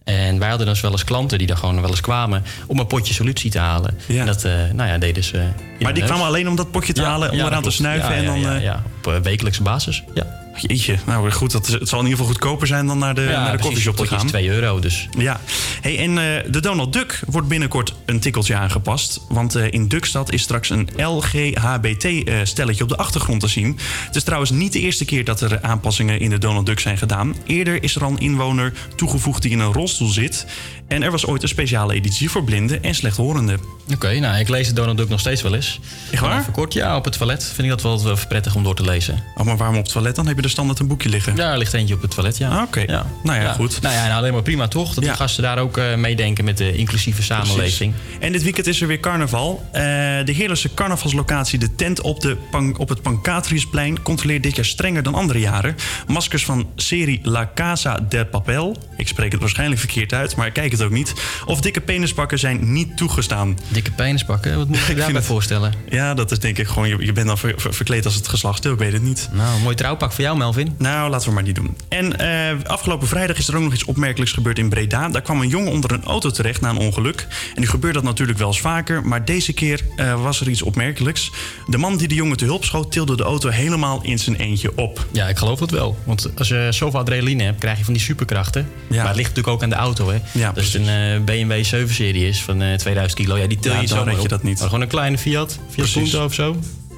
En wij hadden dus wel eens klanten die daar gewoon wel eens kwamen om een potje solutie te halen. En dat, eh, nou ja, deden ze. Maar die neus. kwamen alleen om dat potje te Ja, halen, om eraan te snuiven. Ja, en dan, ja, eh, ja, op eh, wekelijkse basis. Ja. Jeetje, nou goed, dat is, het zal in ieder geval goedkoper zijn dan naar de, Ja, naar de coffeeshop te gaan. 2 euro dus. Ja, hey, en eh, de Donald Duck wordt binnenkort een tikkeltje aangepast. Want eh, in Duckstad is straks een LGHBT-stelletje op de achtergrond te zien. Het is trouwens niet de eerste keer dat er aanpassingen in de Donald Duck zijn gedaan. Eerder is er al een inwoner toegevoegd die in een rolstoel zit. En er was ooit een speciale editie voor blinden en slechthorenden. Oké, nou, ik lees de Donald Duck nog steeds wel eens. Echt waar? Even kort, ja, op het toilet vind ik dat wel, wel prettig om door te lezen. Oh, maar waarom op het toilet dan? Heb je er standaard een boekje liggen? Ja, er ligt eentje op het toilet, ja. Ah, Oké, nou ja, goed. Nou ja, nou, alleen maar prima toch? Dat de gasten daar ook eh, meedenken met de inclusieve samenleving. Precies. En dit weekend is er weer carnaval. Eh, de Heerlijkse carnavalslocatie De Tent op, de op het Pancratiusplein... controleert dit jaar strenger dan andere jaren. Maskers van serie La Casa del Papel... ik spreek het waarschijnlijk verkeerd uit, maar ik kijk het ook niet... of dikke penispakken zijn niet toegestaan. Dikke penispakken? Wat moet je daarbij voorstellen? Ja, dat is denk ik gewoon... je, je bent dan ver- ver- verkleed als het geslacht ik weet het niet. Nou, mooi trouwpak voor jou, Melvin. Nou, laten we maar niet doen. En eh, afgelopen vrijdag is er ook nog iets opmerkelijks gebeurd in Breda. Daar kwam een jongen onder een auto terecht na een ongeluk. En nu gebeurt dat natuurlijk wel eens vaker. Maar deze keer eh, was er iets opmerkelijks. De man die de jongen te hulp schoot, tilde de auto helemaal in zijn eentje op. Ja, ik geloof het wel. Want als je zoveel adrenaline hebt, krijg je van die superkrachten. Maar het ligt natuurlijk ook aan de auto, hè. Ja, Als het een eh, BMW 7-serie is van eh, 2000 kilo, ja, die til Ja, je red je dat niet. Maar gewoon een kleine Fiat, Fiat. Punto of zo.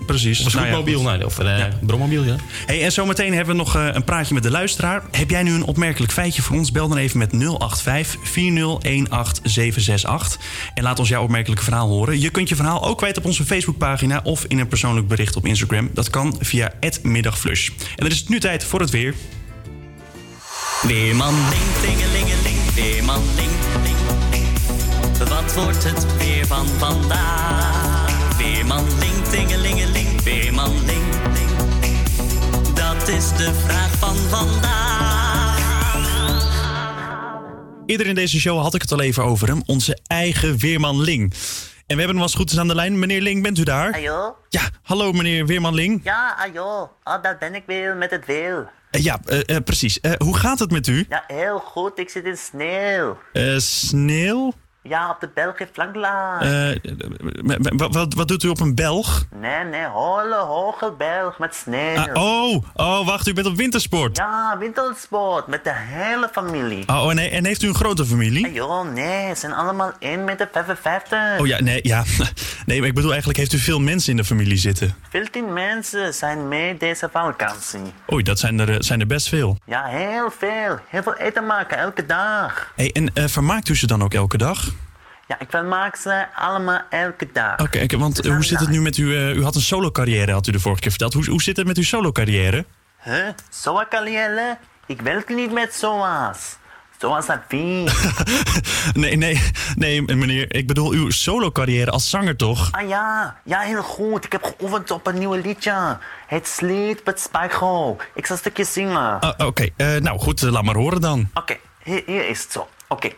Precies. Of een Nou ja, scootmobiel, nou, of een eh, brommobiel, ja. Hey, en zometeen hebben we nog eh, een praatje met de luisteraar. Heb jij nu een opmerkelijk feitje voor ons? Bel dan even met 085 4018 768. En laat ons jouw opmerkelijke verhaal horen. Je kunt je verhaal ook kwijt op onze Facebookpagina of in een persoonlijk bericht op Instagram. Dat kan via @middagflush. En dan is het nu tijd voor het weer. Weerman, ding, dingelingeling, weerman, ding, ding, ding. Wat wordt het weer van vandaag? Weerman, ding, dingelingeling, weerman. Dat is de vraag van vandaag. Eerder in deze show had ik het al even over hem. Onze eigen weerman Ling. En we hebben hem als het goed is aan de lijn. Meneer Ling, bent u daar? Hallo? Ja, hallo meneer Weerman Ling. Ja, ajo. Oh, daar ben ik weer met het weer. Eh, ja, eh, eh, precies. Eh, hoe gaat het met u? Ja, heel goed. Ik zit in sneeuw. Sneeuw? Ja, op de Belgische flanklaan. Eh, wat, wat, doet u op een Belg? Nee, nee, holle, hoge berg met sneeuw. Ah, oh, oh, wacht, u bent op wintersport. Ja, wintersport met de hele familie. Oh, en, he- en heeft u een grote familie? Ajo, nee, ze zijn allemaal 1,55 meter. Oh ja, nee, ja. Nee, maar ik bedoel eigenlijk, heeft u veel mensen in de familie zitten? 14 mensen zijn mee deze vakantie. Oei, dat zijn er, eh, zijn er best veel. Ja, heel veel. Heel veel eten maken, elke dag. Hey, en eh, vermaakt u ze dan ook elke dag? Ja, ik vermaak ze allemaal elke dag. Oké, want eh, hoe zit het nu met u? eh, u had een solo-carrière, had u de vorige keer verteld. Hoe, hoe zit het met uw solo-carrière? Huh? Kalielle? Ik werk niet met Zoa's. Zoa's zijn vies. Nee, nee, nee, meneer. Ik bedoel uw solo-carrière als zanger toch? Ah ja, ja, heel goed. Ik heb geoefend op een nieuw liedje. Het Sleet met Spijgo. Ik zal een stukje zingen. Ah, Oké, eh, nou goed, eh, laat maar horen dan. Oké, hier, hier is het zo. Oké.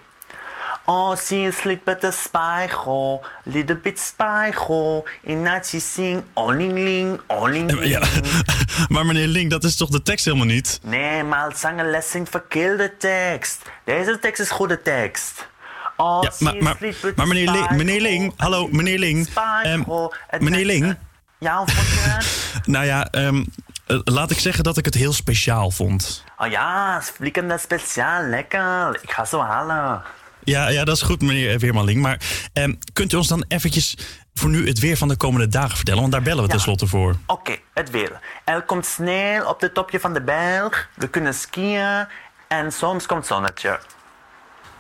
Oh, she sleep at the spijgo, little bit spijgo. In night she sing, oling ling, oling ling. Ja, maar meneer Link, dat is toch de tekst helemaal niet? Nee, maar zangeres zingt verkeerde tekst. Deze tekst is goede tekst. Oh, Ja, maar, maar, maar meneer, Ling, meneer Ling, hallo, meneer Ling. Ehm, meneer Ling, Ja, hoe vond je het? nou ja, ehm, eh, laat ik zeggen dat ik het heel speciaal vond. Oh ja, vliegende speciaal, lekker. Ik ga zo halen. Ja, ja, dat is goed, meneer Weermaling. Maar ehm, kunt u ons dan eventjes voor nu het weer van de komende dagen vertellen? Want daar bellen we Ja. tenslotte voor. Oké, het weer. Er komt sneeuw op de topje van de berg. We kunnen skiën. En soms komt zonnetje.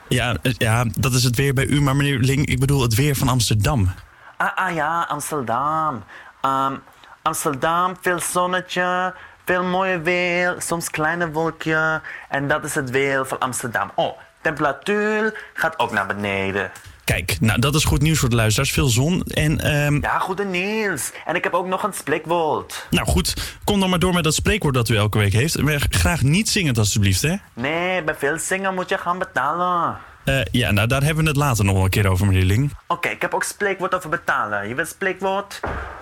Ja, eh, ja, dat is het weer bij u. Maar meneer Ling, ik bedoel het weer van Amsterdam. Ah, ah ja, Amsterdam. Ehm, Amsterdam, veel zonnetje, veel mooie weer, soms kleine wolkje. En dat is het weer van Amsterdam. Oh, temperatuur gaat ook naar beneden. Kijk, nou, dat is goed nieuws voor de luisteraars. Veel zon. En, ehm, Ja, goede nieuws. En ik heb ook nog een spreekwoord. nou goed, kom dan maar door met dat spreekwoord dat u elke week heeft. Maar graag niet zingend, alstublieft, hè? Nee, bij veel zingen moet je gaan betalen. Eh, ja, nou, daar hebben we het later nog wel een keer over, meneer Ling. Oké, ik heb ook spreekwoord over betalen. Je weet spreekwoord?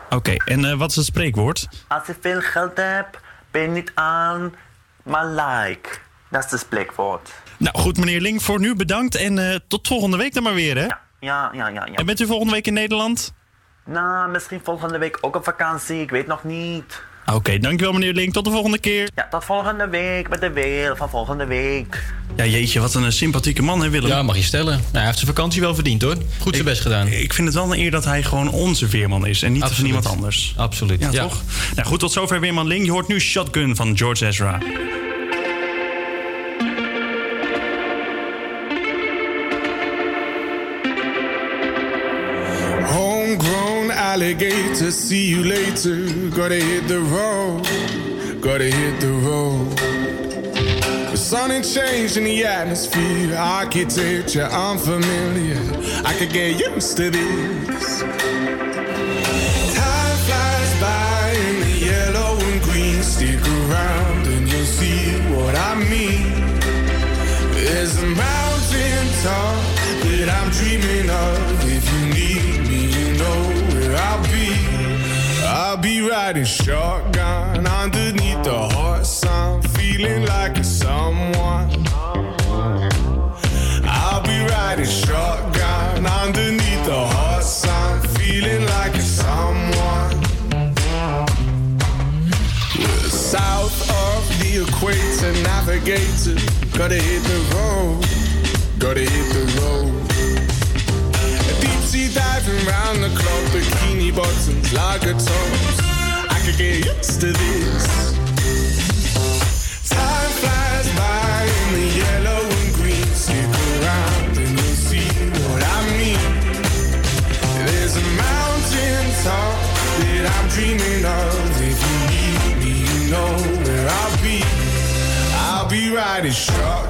Oké, en eh, wat is het spreekwoord? Als je veel geld hebt, ben je niet aan, maar like. Dat is het spreekwoord. Nou goed, meneer Ling, voor nu bedankt. En eh, tot volgende week dan maar weer, hè? Ja, ja, ja, ja. En bent u volgende week in Nederland? Nou, misschien volgende week ook op vakantie. Ik weet nog niet. Oké, dankjewel meneer Ling. Tot de volgende keer. Ja, tot volgende week met de weer van volgende week. Ja, jeetje, wat een eh, sympathieke man, hè Willem? Ja, mag je stellen. Nou, hij heeft zijn vakantie wel verdiend hoor. Goed zijn best gedaan. Ik vind het wel een eer dat hij gewoon onze weerman is en niet van Absoluut. iemand anders. Absoluut. Ja, Ja. toch? Nou goed, tot zover Weerman Ling. Je hoort nu Shotgun van George Ezra. Alligator, see you later. Gotta hit the road. gotta hit the road. The sun ain't changed in the atmosphere, architecture unfamiliar. I could get used to this. Riding shotgun underneath the hot sun, feeling like a someone. I'll be riding shotgun underneath the hot sun, feeling like a someone. South of the equator, navigator. Gotta hit the road, gotta hit the road. Deep sea diving round the clock, bikini bottoms, lager tops. Get used to this. Time flies by in the yellow and and you'll see what I mean. There's a mountain top that I'm dreaming of. If you need me, you know where I'll be. I'll be riding shotgun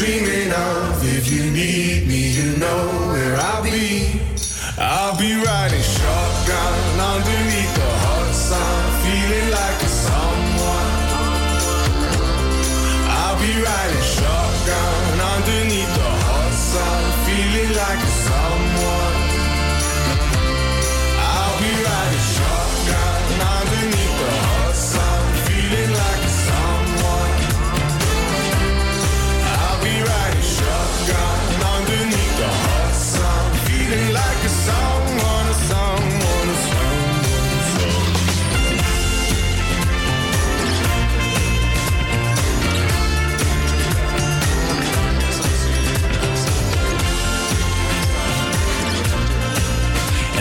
dreaming of.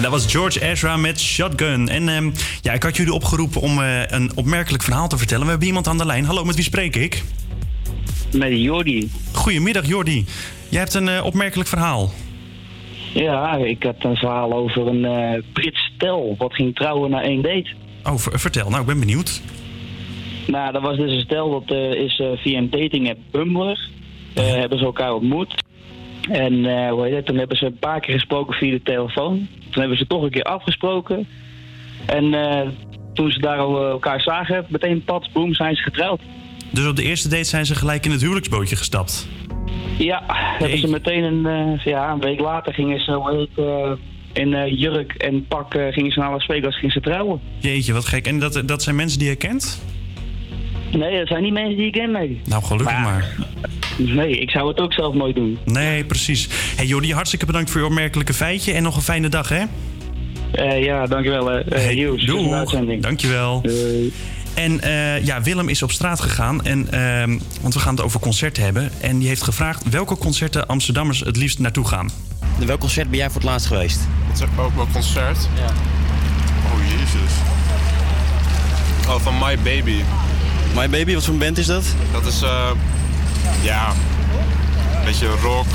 Dat was George Ezra met Shotgun. En ehm, ja, ik had jullie opgeroepen om eh, een opmerkelijk verhaal te vertellen. We hebben iemand aan de lijn. Hallo, met wie spreek ik? Met Jordi. Goedemiddag, Jordi. Jij hebt een eh, opmerkelijk verhaal. Ja, ik had een verhaal over een eh Brits stel wat ging trouwen na één date. Oh, ver- vertel. Nou, ik ben benieuwd. Nou, dat was dus een stel dat is via een dating app Bumble. hebben ze elkaar ontmoet. En hoe heet het, toen hebben ze een paar keer gesproken via de telefoon. Toen hebben ze toch een keer afgesproken. En eh, toen ze daar al eh, elkaar zagen, meteen pad, boem, zijn ze getrouwd. Dus op de eerste date zijn ze gelijk in het huwelijksbootje gestapt. Ja, hebben ze meteen een, eh, ja, een week later gingen ze in jurk en pak gingen ze naar Las Vegas gingen ze trouwen. Jeetje, wat gek. En dat, dat zijn mensen die je kent? Nee, dat zijn niet mensen die ik ken, nee. Nou, gelukkig maar. Nee, ik zou het ook zelf nooit doen. Nee, precies. Hey Jordi, hartstikke bedankt voor je opmerkelijke feitje. En nog een fijne dag, hè? Eh, ja, dankjewel. eh Hey, Joes. doeg. Dankjewel. En eh, ja, Willem is op straat gegaan. En, ehm, want we gaan het over concerten hebben. En die heeft gevraagd welke concerten Amsterdammers het liefst naartoe gaan. Welk concert ben jij voor het laatst geweest? Het is ook wel concert. Ja. Oh jezus. Oh, van My Baby. My Baby, wat voor een band is dat? Dat is, eh, ja, een beetje rock,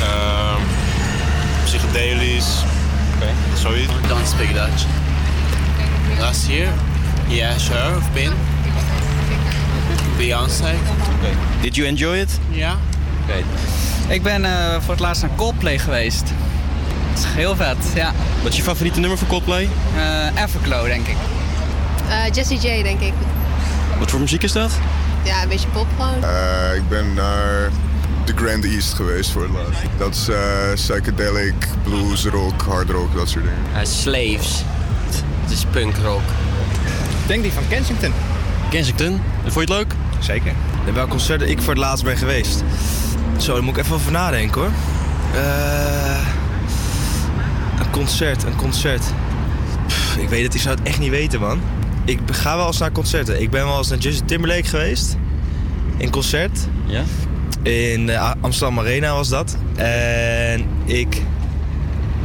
ehm psychedelisch, zoiets. Don't speak Dutch. Last year? Yeah, sure, I've been. Beyonce. Did you enjoy it? Ja. Oké. Ik ben eh, voor het laatst naar Coldplay geweest. Het is heel vet, ja. Wat is je favoriete nummer van Coldplay? Eh Everglow, denk ik. Eh, Jessie J, denk ik. Wat voor muziek is dat? Ja, een beetje pop gewoon. Eh, ik ben naar de Grand East geweest voor het laatst. Dat is eh, psychedelic, blues, rock, hard rock, dat soort dingen. Slaves. Het is punkrock. Ik denk die van Kensington. Kensington. Vond je het leuk? Zeker. En welk concert ik voor het laatst ben geweest? Zo, daar moet ik even over nadenken hoor. Eh, een concert, een concert. Pff, ik weet het, ik zou het echt niet weten man. Ik ga wel eens naar concerten. Ik ben wel eens naar Justin Timberlake geweest. In concert. Ja? In de A- Amsterdam Arena was dat. En ik...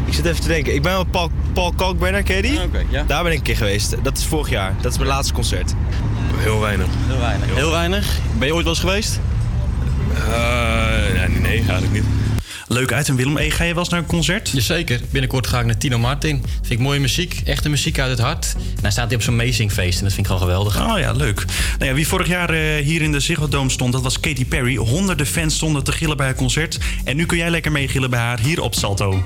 Ik zit even te denken. Ik ben wel Paul, Paul Kalkbrenner, ken je die? ja. Daar ben ik een keer geweest. Dat is vorig jaar. Dat is mijn laatste concert. Heel weinig. Heel weinig. Heel weinig. Ben je ooit wel eens geweest? nee, nee, eigenlijk niet. Leuk uit en Willem. Hey, ga je wel eens naar een concert? Jazeker. Binnenkort ga ik naar Tino Martin. Vind ik mooie muziek. Echte muziek uit het hart. En hij staat hier op zo'n Amazingfeest. En dat vind ik gewoon geweldig. Oh ja, leuk. Nou ja, wie vorig jaar eh, hier in de Ziggo Dome stond, dat was Katy Perry. Honderden fans stonden te gillen bij haar concert. En nu kun jij lekker meegillen bij haar hier op Salto.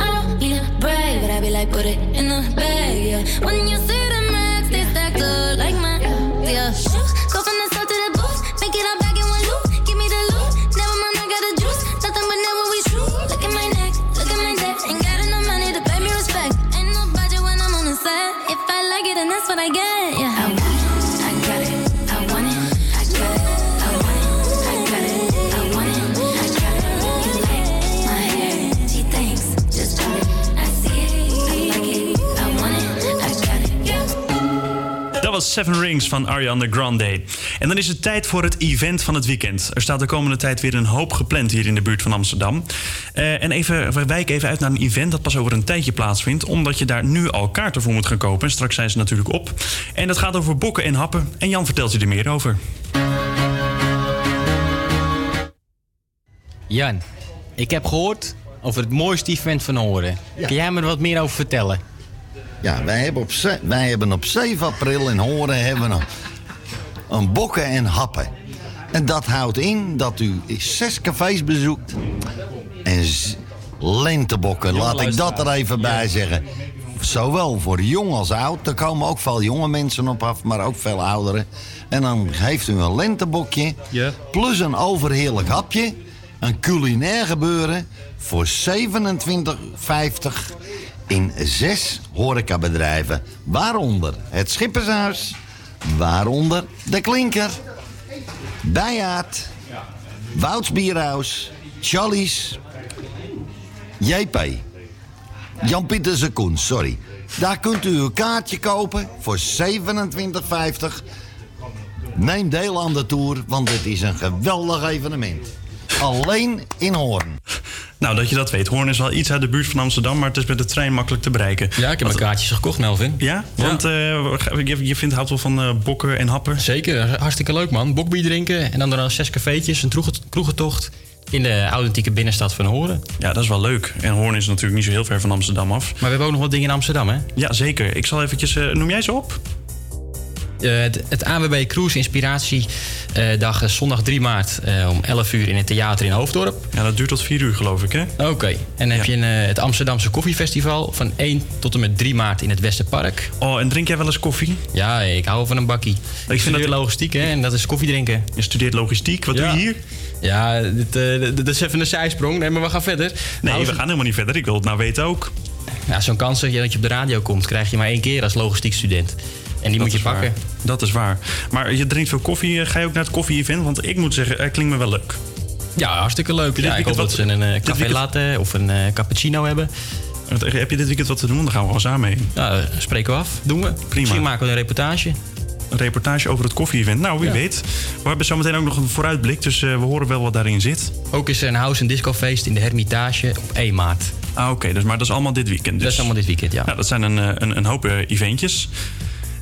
I don't need a brag, but I be like, put it in the bag, yeah. When you see Seven Rings van Ariana Grande. En dan is het tijd voor het event van het weekend. Er staat de komende tijd weer een hoop gepland hier in de buurt van Amsterdam. Eh, en even, we wijken even uit naar een event dat pas over een tijdje plaatsvindt. Omdat je daar nu al kaarten voor moet gaan kopen. En straks zijn ze natuurlijk op. En dat gaat over bokken en happen. En Jan vertelt je er meer over. Jan, ik heb gehoord over het mooiste event van Horen. Kun jij me er wat meer over vertellen? Ja, wij hebben op, wij hebben op 7 april in Horen hebben we een, een bokken en happen. En dat houdt in dat u zes cafés bezoekt. En lentebokken, Jonge laat ik dat er even bij zeggen. Zowel voor jong als oud. Er komen ook veel jonge mensen op af, maar ook veel ouderen. En dan heeft u een lentebokje. Plus een overheerlijk hapje. Een culinair gebeuren voor 27,50 in zes horecabedrijven. Waaronder het Schippershuis. Waaronder de Klinker. Bijaard. Wouts Bierhuis. Charlie's. JP. Jan-Pieter Koen, sorry. Daar kunt u uw kaartje kopen voor 27,50. Neem deel aan de tour, want het is een geweldig evenement. Alleen in Hoorn. Nou, dat je dat weet. Hoorn is wel iets uit de buurt van Amsterdam, maar het is met de trein makkelijk te bereiken. Ja, ik heb mijn kaartjes gekocht, Melvin. Ja? Want eh, je, je vindt, houdt wel van eh, bokken en happen? Zeker, hartstikke leuk man. Bokbier drinken en dan er zes cafeetjes, een kroegen- kroegentocht in de authentieke binnenstad van Horen. Ja, dat is wel leuk. En Hoorn is natuurlijk niet zo heel ver van Amsterdam af. Maar we hebben ook nog wat dingen in Amsterdam, hè? Ja, zeker. Ik zal eventjes... eh, noem jij ze op? Eh, het, het AWB Cruise Inspiratiedag eh, zondag 3 maart eh, om 11 uur in het theater in Hoofddorp. Ja, dat duurt tot 4 uur geloof ik, hè? Oké. En dan heb je een, eh, het Amsterdamse Koffiefestival van 1 tot en met 3 maart in het Westerpark. Oh, en drink jij wel eens koffie? Ja, ik hou van een bakkie. Ik, vind studeer dat- logistiek hè, en dat is koffie drinken. Je studeert logistiek. Wat Ja. doe je hier? Ja, dit, eh, dit- dit is even een zijsprong. Nee, maar we gaan verder. Nee, Nou, we gaan helemaal niet verder. Ik wil het nou weten ook. Ja, zo'n kans dat je, dat je op de radio komt, krijg je maar één keer als logistiek student. En die moet je waar. pakken. Dat is waar. Maar je drinkt veel koffie. Eh, Ga je ook naar het koffie-event? Want ik moet zeggen, het klinkt me wel leuk. Ja, hartstikke leuk. Ja, ik hoop dat wat- ze een eh, dit café weekend- latte of een eh, cappuccino hebben. Heb je dit weekend wat te doen? Dan gaan we wel samen heen. Ja, eh, spreken we af. Doen we. Misschien maken we een reportage. Een reportage over het koffie-event. Nou, wie Ja. weet. We hebben zometeen ook nog een vooruitblik. Dus eh, we horen wel wat daarin zit. Ook is er een house- en discofeest in de Hermitage op 1 maart. Ah, oké. dus, maar dat is allemaal dit weekend. Dus. Dat is allemaal dit weekend, ja. Nou, dat zijn een, eh, een, een hoop eh, eventjes.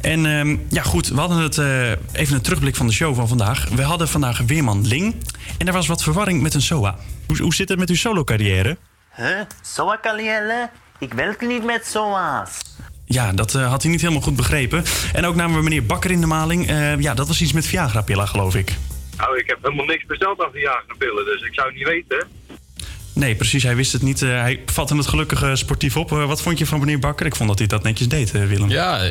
En ehm, ja, goed, we hadden het eh, even een terugblik van de show van vandaag. We hadden vandaag Weerman Ling. En er was wat verwarring met een SOA. Hoe, hoe zit het met uw solo-carrière? Huh? Soa carrière? Ik werk niet met SOA's. Ja, dat eh, had hij niet helemaal goed begrepen. En ook namen we meneer Bakker in de maling. Eh, ja, dat was iets met Viagra-pillen, geloof ik. Nou, ik heb helemaal niks besteld aan Viagra-pillen, dus ik zou het niet weten. Nee, precies. Hij wist het niet. Eh, hij vatte het gelukkig sportief op. Eh, wat vond je van meneer Bakker? Ik vond dat hij dat netjes deed, eh, Willem. Ja,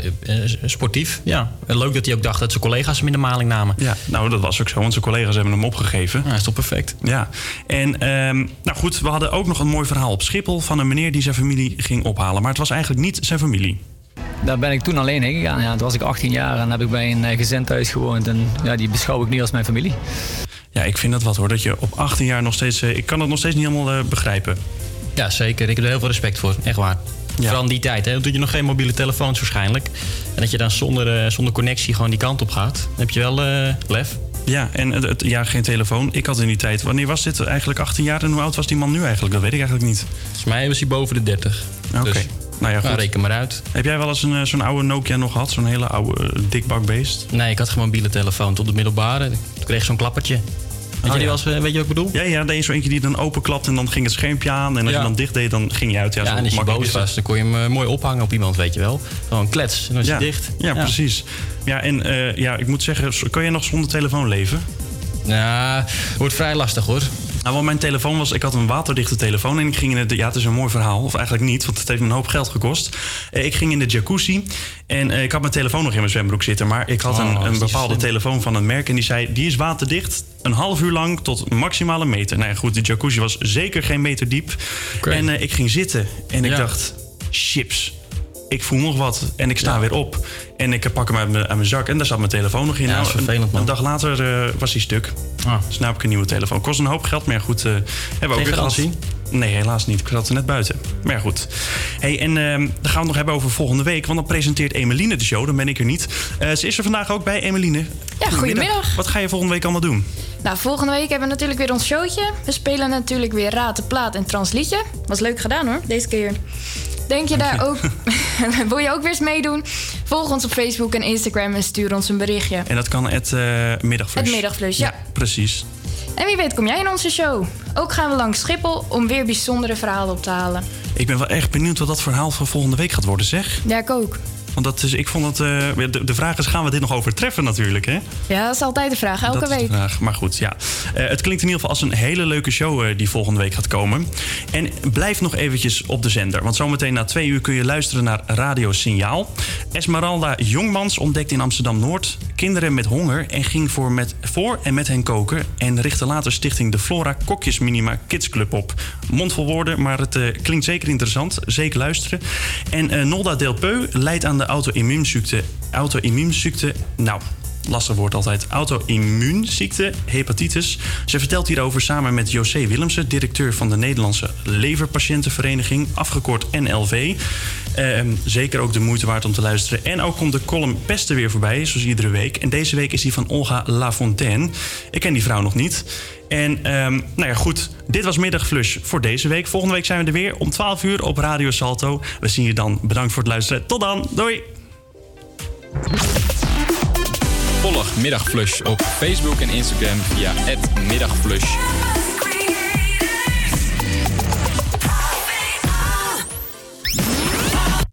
sportief. Ja. En leuk dat hij ook dacht dat zijn collega's hem in de maling namen. Ja, nou dat was ook zo, want zijn collega's hebben hem opgegeven. Ja, is toch perfect. Ja, en ehm, nou goed, we hadden ook nog een mooi verhaal op Schiphol van een meneer die zijn familie ging ophalen. Maar het was eigenlijk niet zijn familie. Daar ben ik toen alleen heen gegaan. Ja, toen was ik 18 jaar en heb ik bij een gezin thuis gewoond. En ja, die beschouw ik nu als mijn familie. Ja, ik vind dat wat hoor, dat je op 18 jaar nog steeds... eh, ik kan het nog steeds niet helemaal eh, begrijpen. Ja, zeker. Ik heb er heel veel respect voor. Echt waar. Vooral in die tijd. Hè. Toen je nog geen mobiele telefoons waarschijnlijk. En dat je dan zonder, eh, zonder connectie gewoon die kant op gaat. Dan heb je wel lef. Ja, en het, het- ja, geen telefoon. Ik had in die tijd... Wanneer was dit eigenlijk 18 jaar en hoe oud was die man nu eigenlijk? Dat weet ik eigenlijk niet. Volgens mij was hij boven de 30. Oké. Dus, nou ja, goed. nou, reken maar uit. Heb jij wel eens een, eh, zo'n oude Nokia nog gehad? Zo'n hele oude eh, dikbakbeest? Nee, ik had geen mobiele telefoon tot de middelbare. Ik kreeg zo'n klappertje. Weet, Oh, je, ja. was, eh, weet je wat ik bedoel? Ja, ja, er is zo eentje die dan openklapt en dan ging het schermpje aan. En als Ja. je dan dicht deed, dan ging je uit. Ja, Ja, en als je boos was, dan kon je hem mooi ophangen op iemand, weet je wel. Gewoon klets, en dan is hij dicht. Ja, precies. Ja, en ja, ik moet zeggen, kan jij nog zonder telefoon leven? Ja, wordt vrij lastig hoor. Nou, want mijn telefoon was, ik had een waterdichte telefoon en ik ging in het, ja, het is een mooi verhaal, of eigenlijk niet, want het heeft me een hoop geld gekost. Eh, ik ging in de jacuzzi en eh, ik had mijn telefoon nog in mijn zwembroek zitten, maar ik had Oh, een, is een bepaalde telefoon van een merk en die zei, die is waterdicht, een half uur lang tot maximaal een meter. Nou ja, goed, de jacuzzi was zeker geen meter diep. En eh, ik ging zitten en ik dacht, chips. Ik voel nog wat en ik sta weer op. En ik pak hem uit mijn, uit mijn zak en daar zat mijn telefoon nog in. Ja, dat is Nou, een- vervelend, man. Een dag later eh, was hij stuk. Ah. Dus nu heb ik een nieuwe telefoon. Kost een hoop geld, maar goed. eh, hebben we ook weer gehad. garantie? Nee, helaas niet. Ik zat er net buiten. Maar ja, goed. Hey, en ehm, dan gaan we het nog hebben over volgende week. Want dan presenteert Emeline de show. Dan ben ik er niet. Eh, ze is er vandaag ook bij, Emeline. Ja, goedemiddag. Wat ga je volgende week allemaal doen? Nou, volgende week hebben we natuurlijk weer ons showtje. We spelen natuurlijk weer Raad de Plaat en Transliedje. Was leuk gedaan hoor, deze keer. Denk je daar ook... Wil je ook weer eens meedoen? Volg ons op Facebook en Instagram en stuur ons een berichtje. En dat kan het middagflush. Het middagflush, ja. Precies. En wie weet kom jij in onze show. Ook gaan we langs Schiphol om weer bijzondere verhalen op te halen. Ik ben wel echt benieuwd wat dat verhaal van volgende week gaat worden, zeg. Ja, ik ook. Want dat is, ik vond het... eh, de, de vraag is, gaan we dit nog overtreffen natuurlijk, hè? Ja, dat is altijd de vraag, elke dat is week. de vraag. Maar goed, ja. Eh, het klinkt in ieder geval als een hele leuke show eh, die volgende week gaat komen. En blijf nog eventjes op de zender. Want zometeen na twee uur kun je luisteren naar Radio Signaal. Esmeralda Jongmans ontdekt in Amsterdam-Noord kinderen met honger... en ging voor, met, voor en met hen koken... en richtte later stichting de Flora Kokjes Minima Kids Club op. Mondvol woorden, maar het klinkt zeker interessant. Zeker luisteren. En Nolda Delpeu leidt aan de auto-immuunziekte... auto-immuunziekte... Nou, lastig woord altijd. Auto-immuunziekte, hepatitis. Ze vertelt hierover samen met José Willemsen, directeur van de Nederlandse Leverpatiëntenvereniging, afgekort NLV. Ehm, zeker ook de moeite waard om te luisteren. En ook komt de column Pesten weer voorbij, zoals iedere week. En deze week is die van Olga Lafontaine. Ik ken die vrouw nog niet. En ehm, nou ja, goed. Dit was Middagflush voor deze week. Volgende week zijn we er weer om 12 uur op Radio Salto. We zien je dan. Bedankt voor het luisteren. Tot dan. Doei. Volg Middagflush op Facebook en Instagram via @middagflush.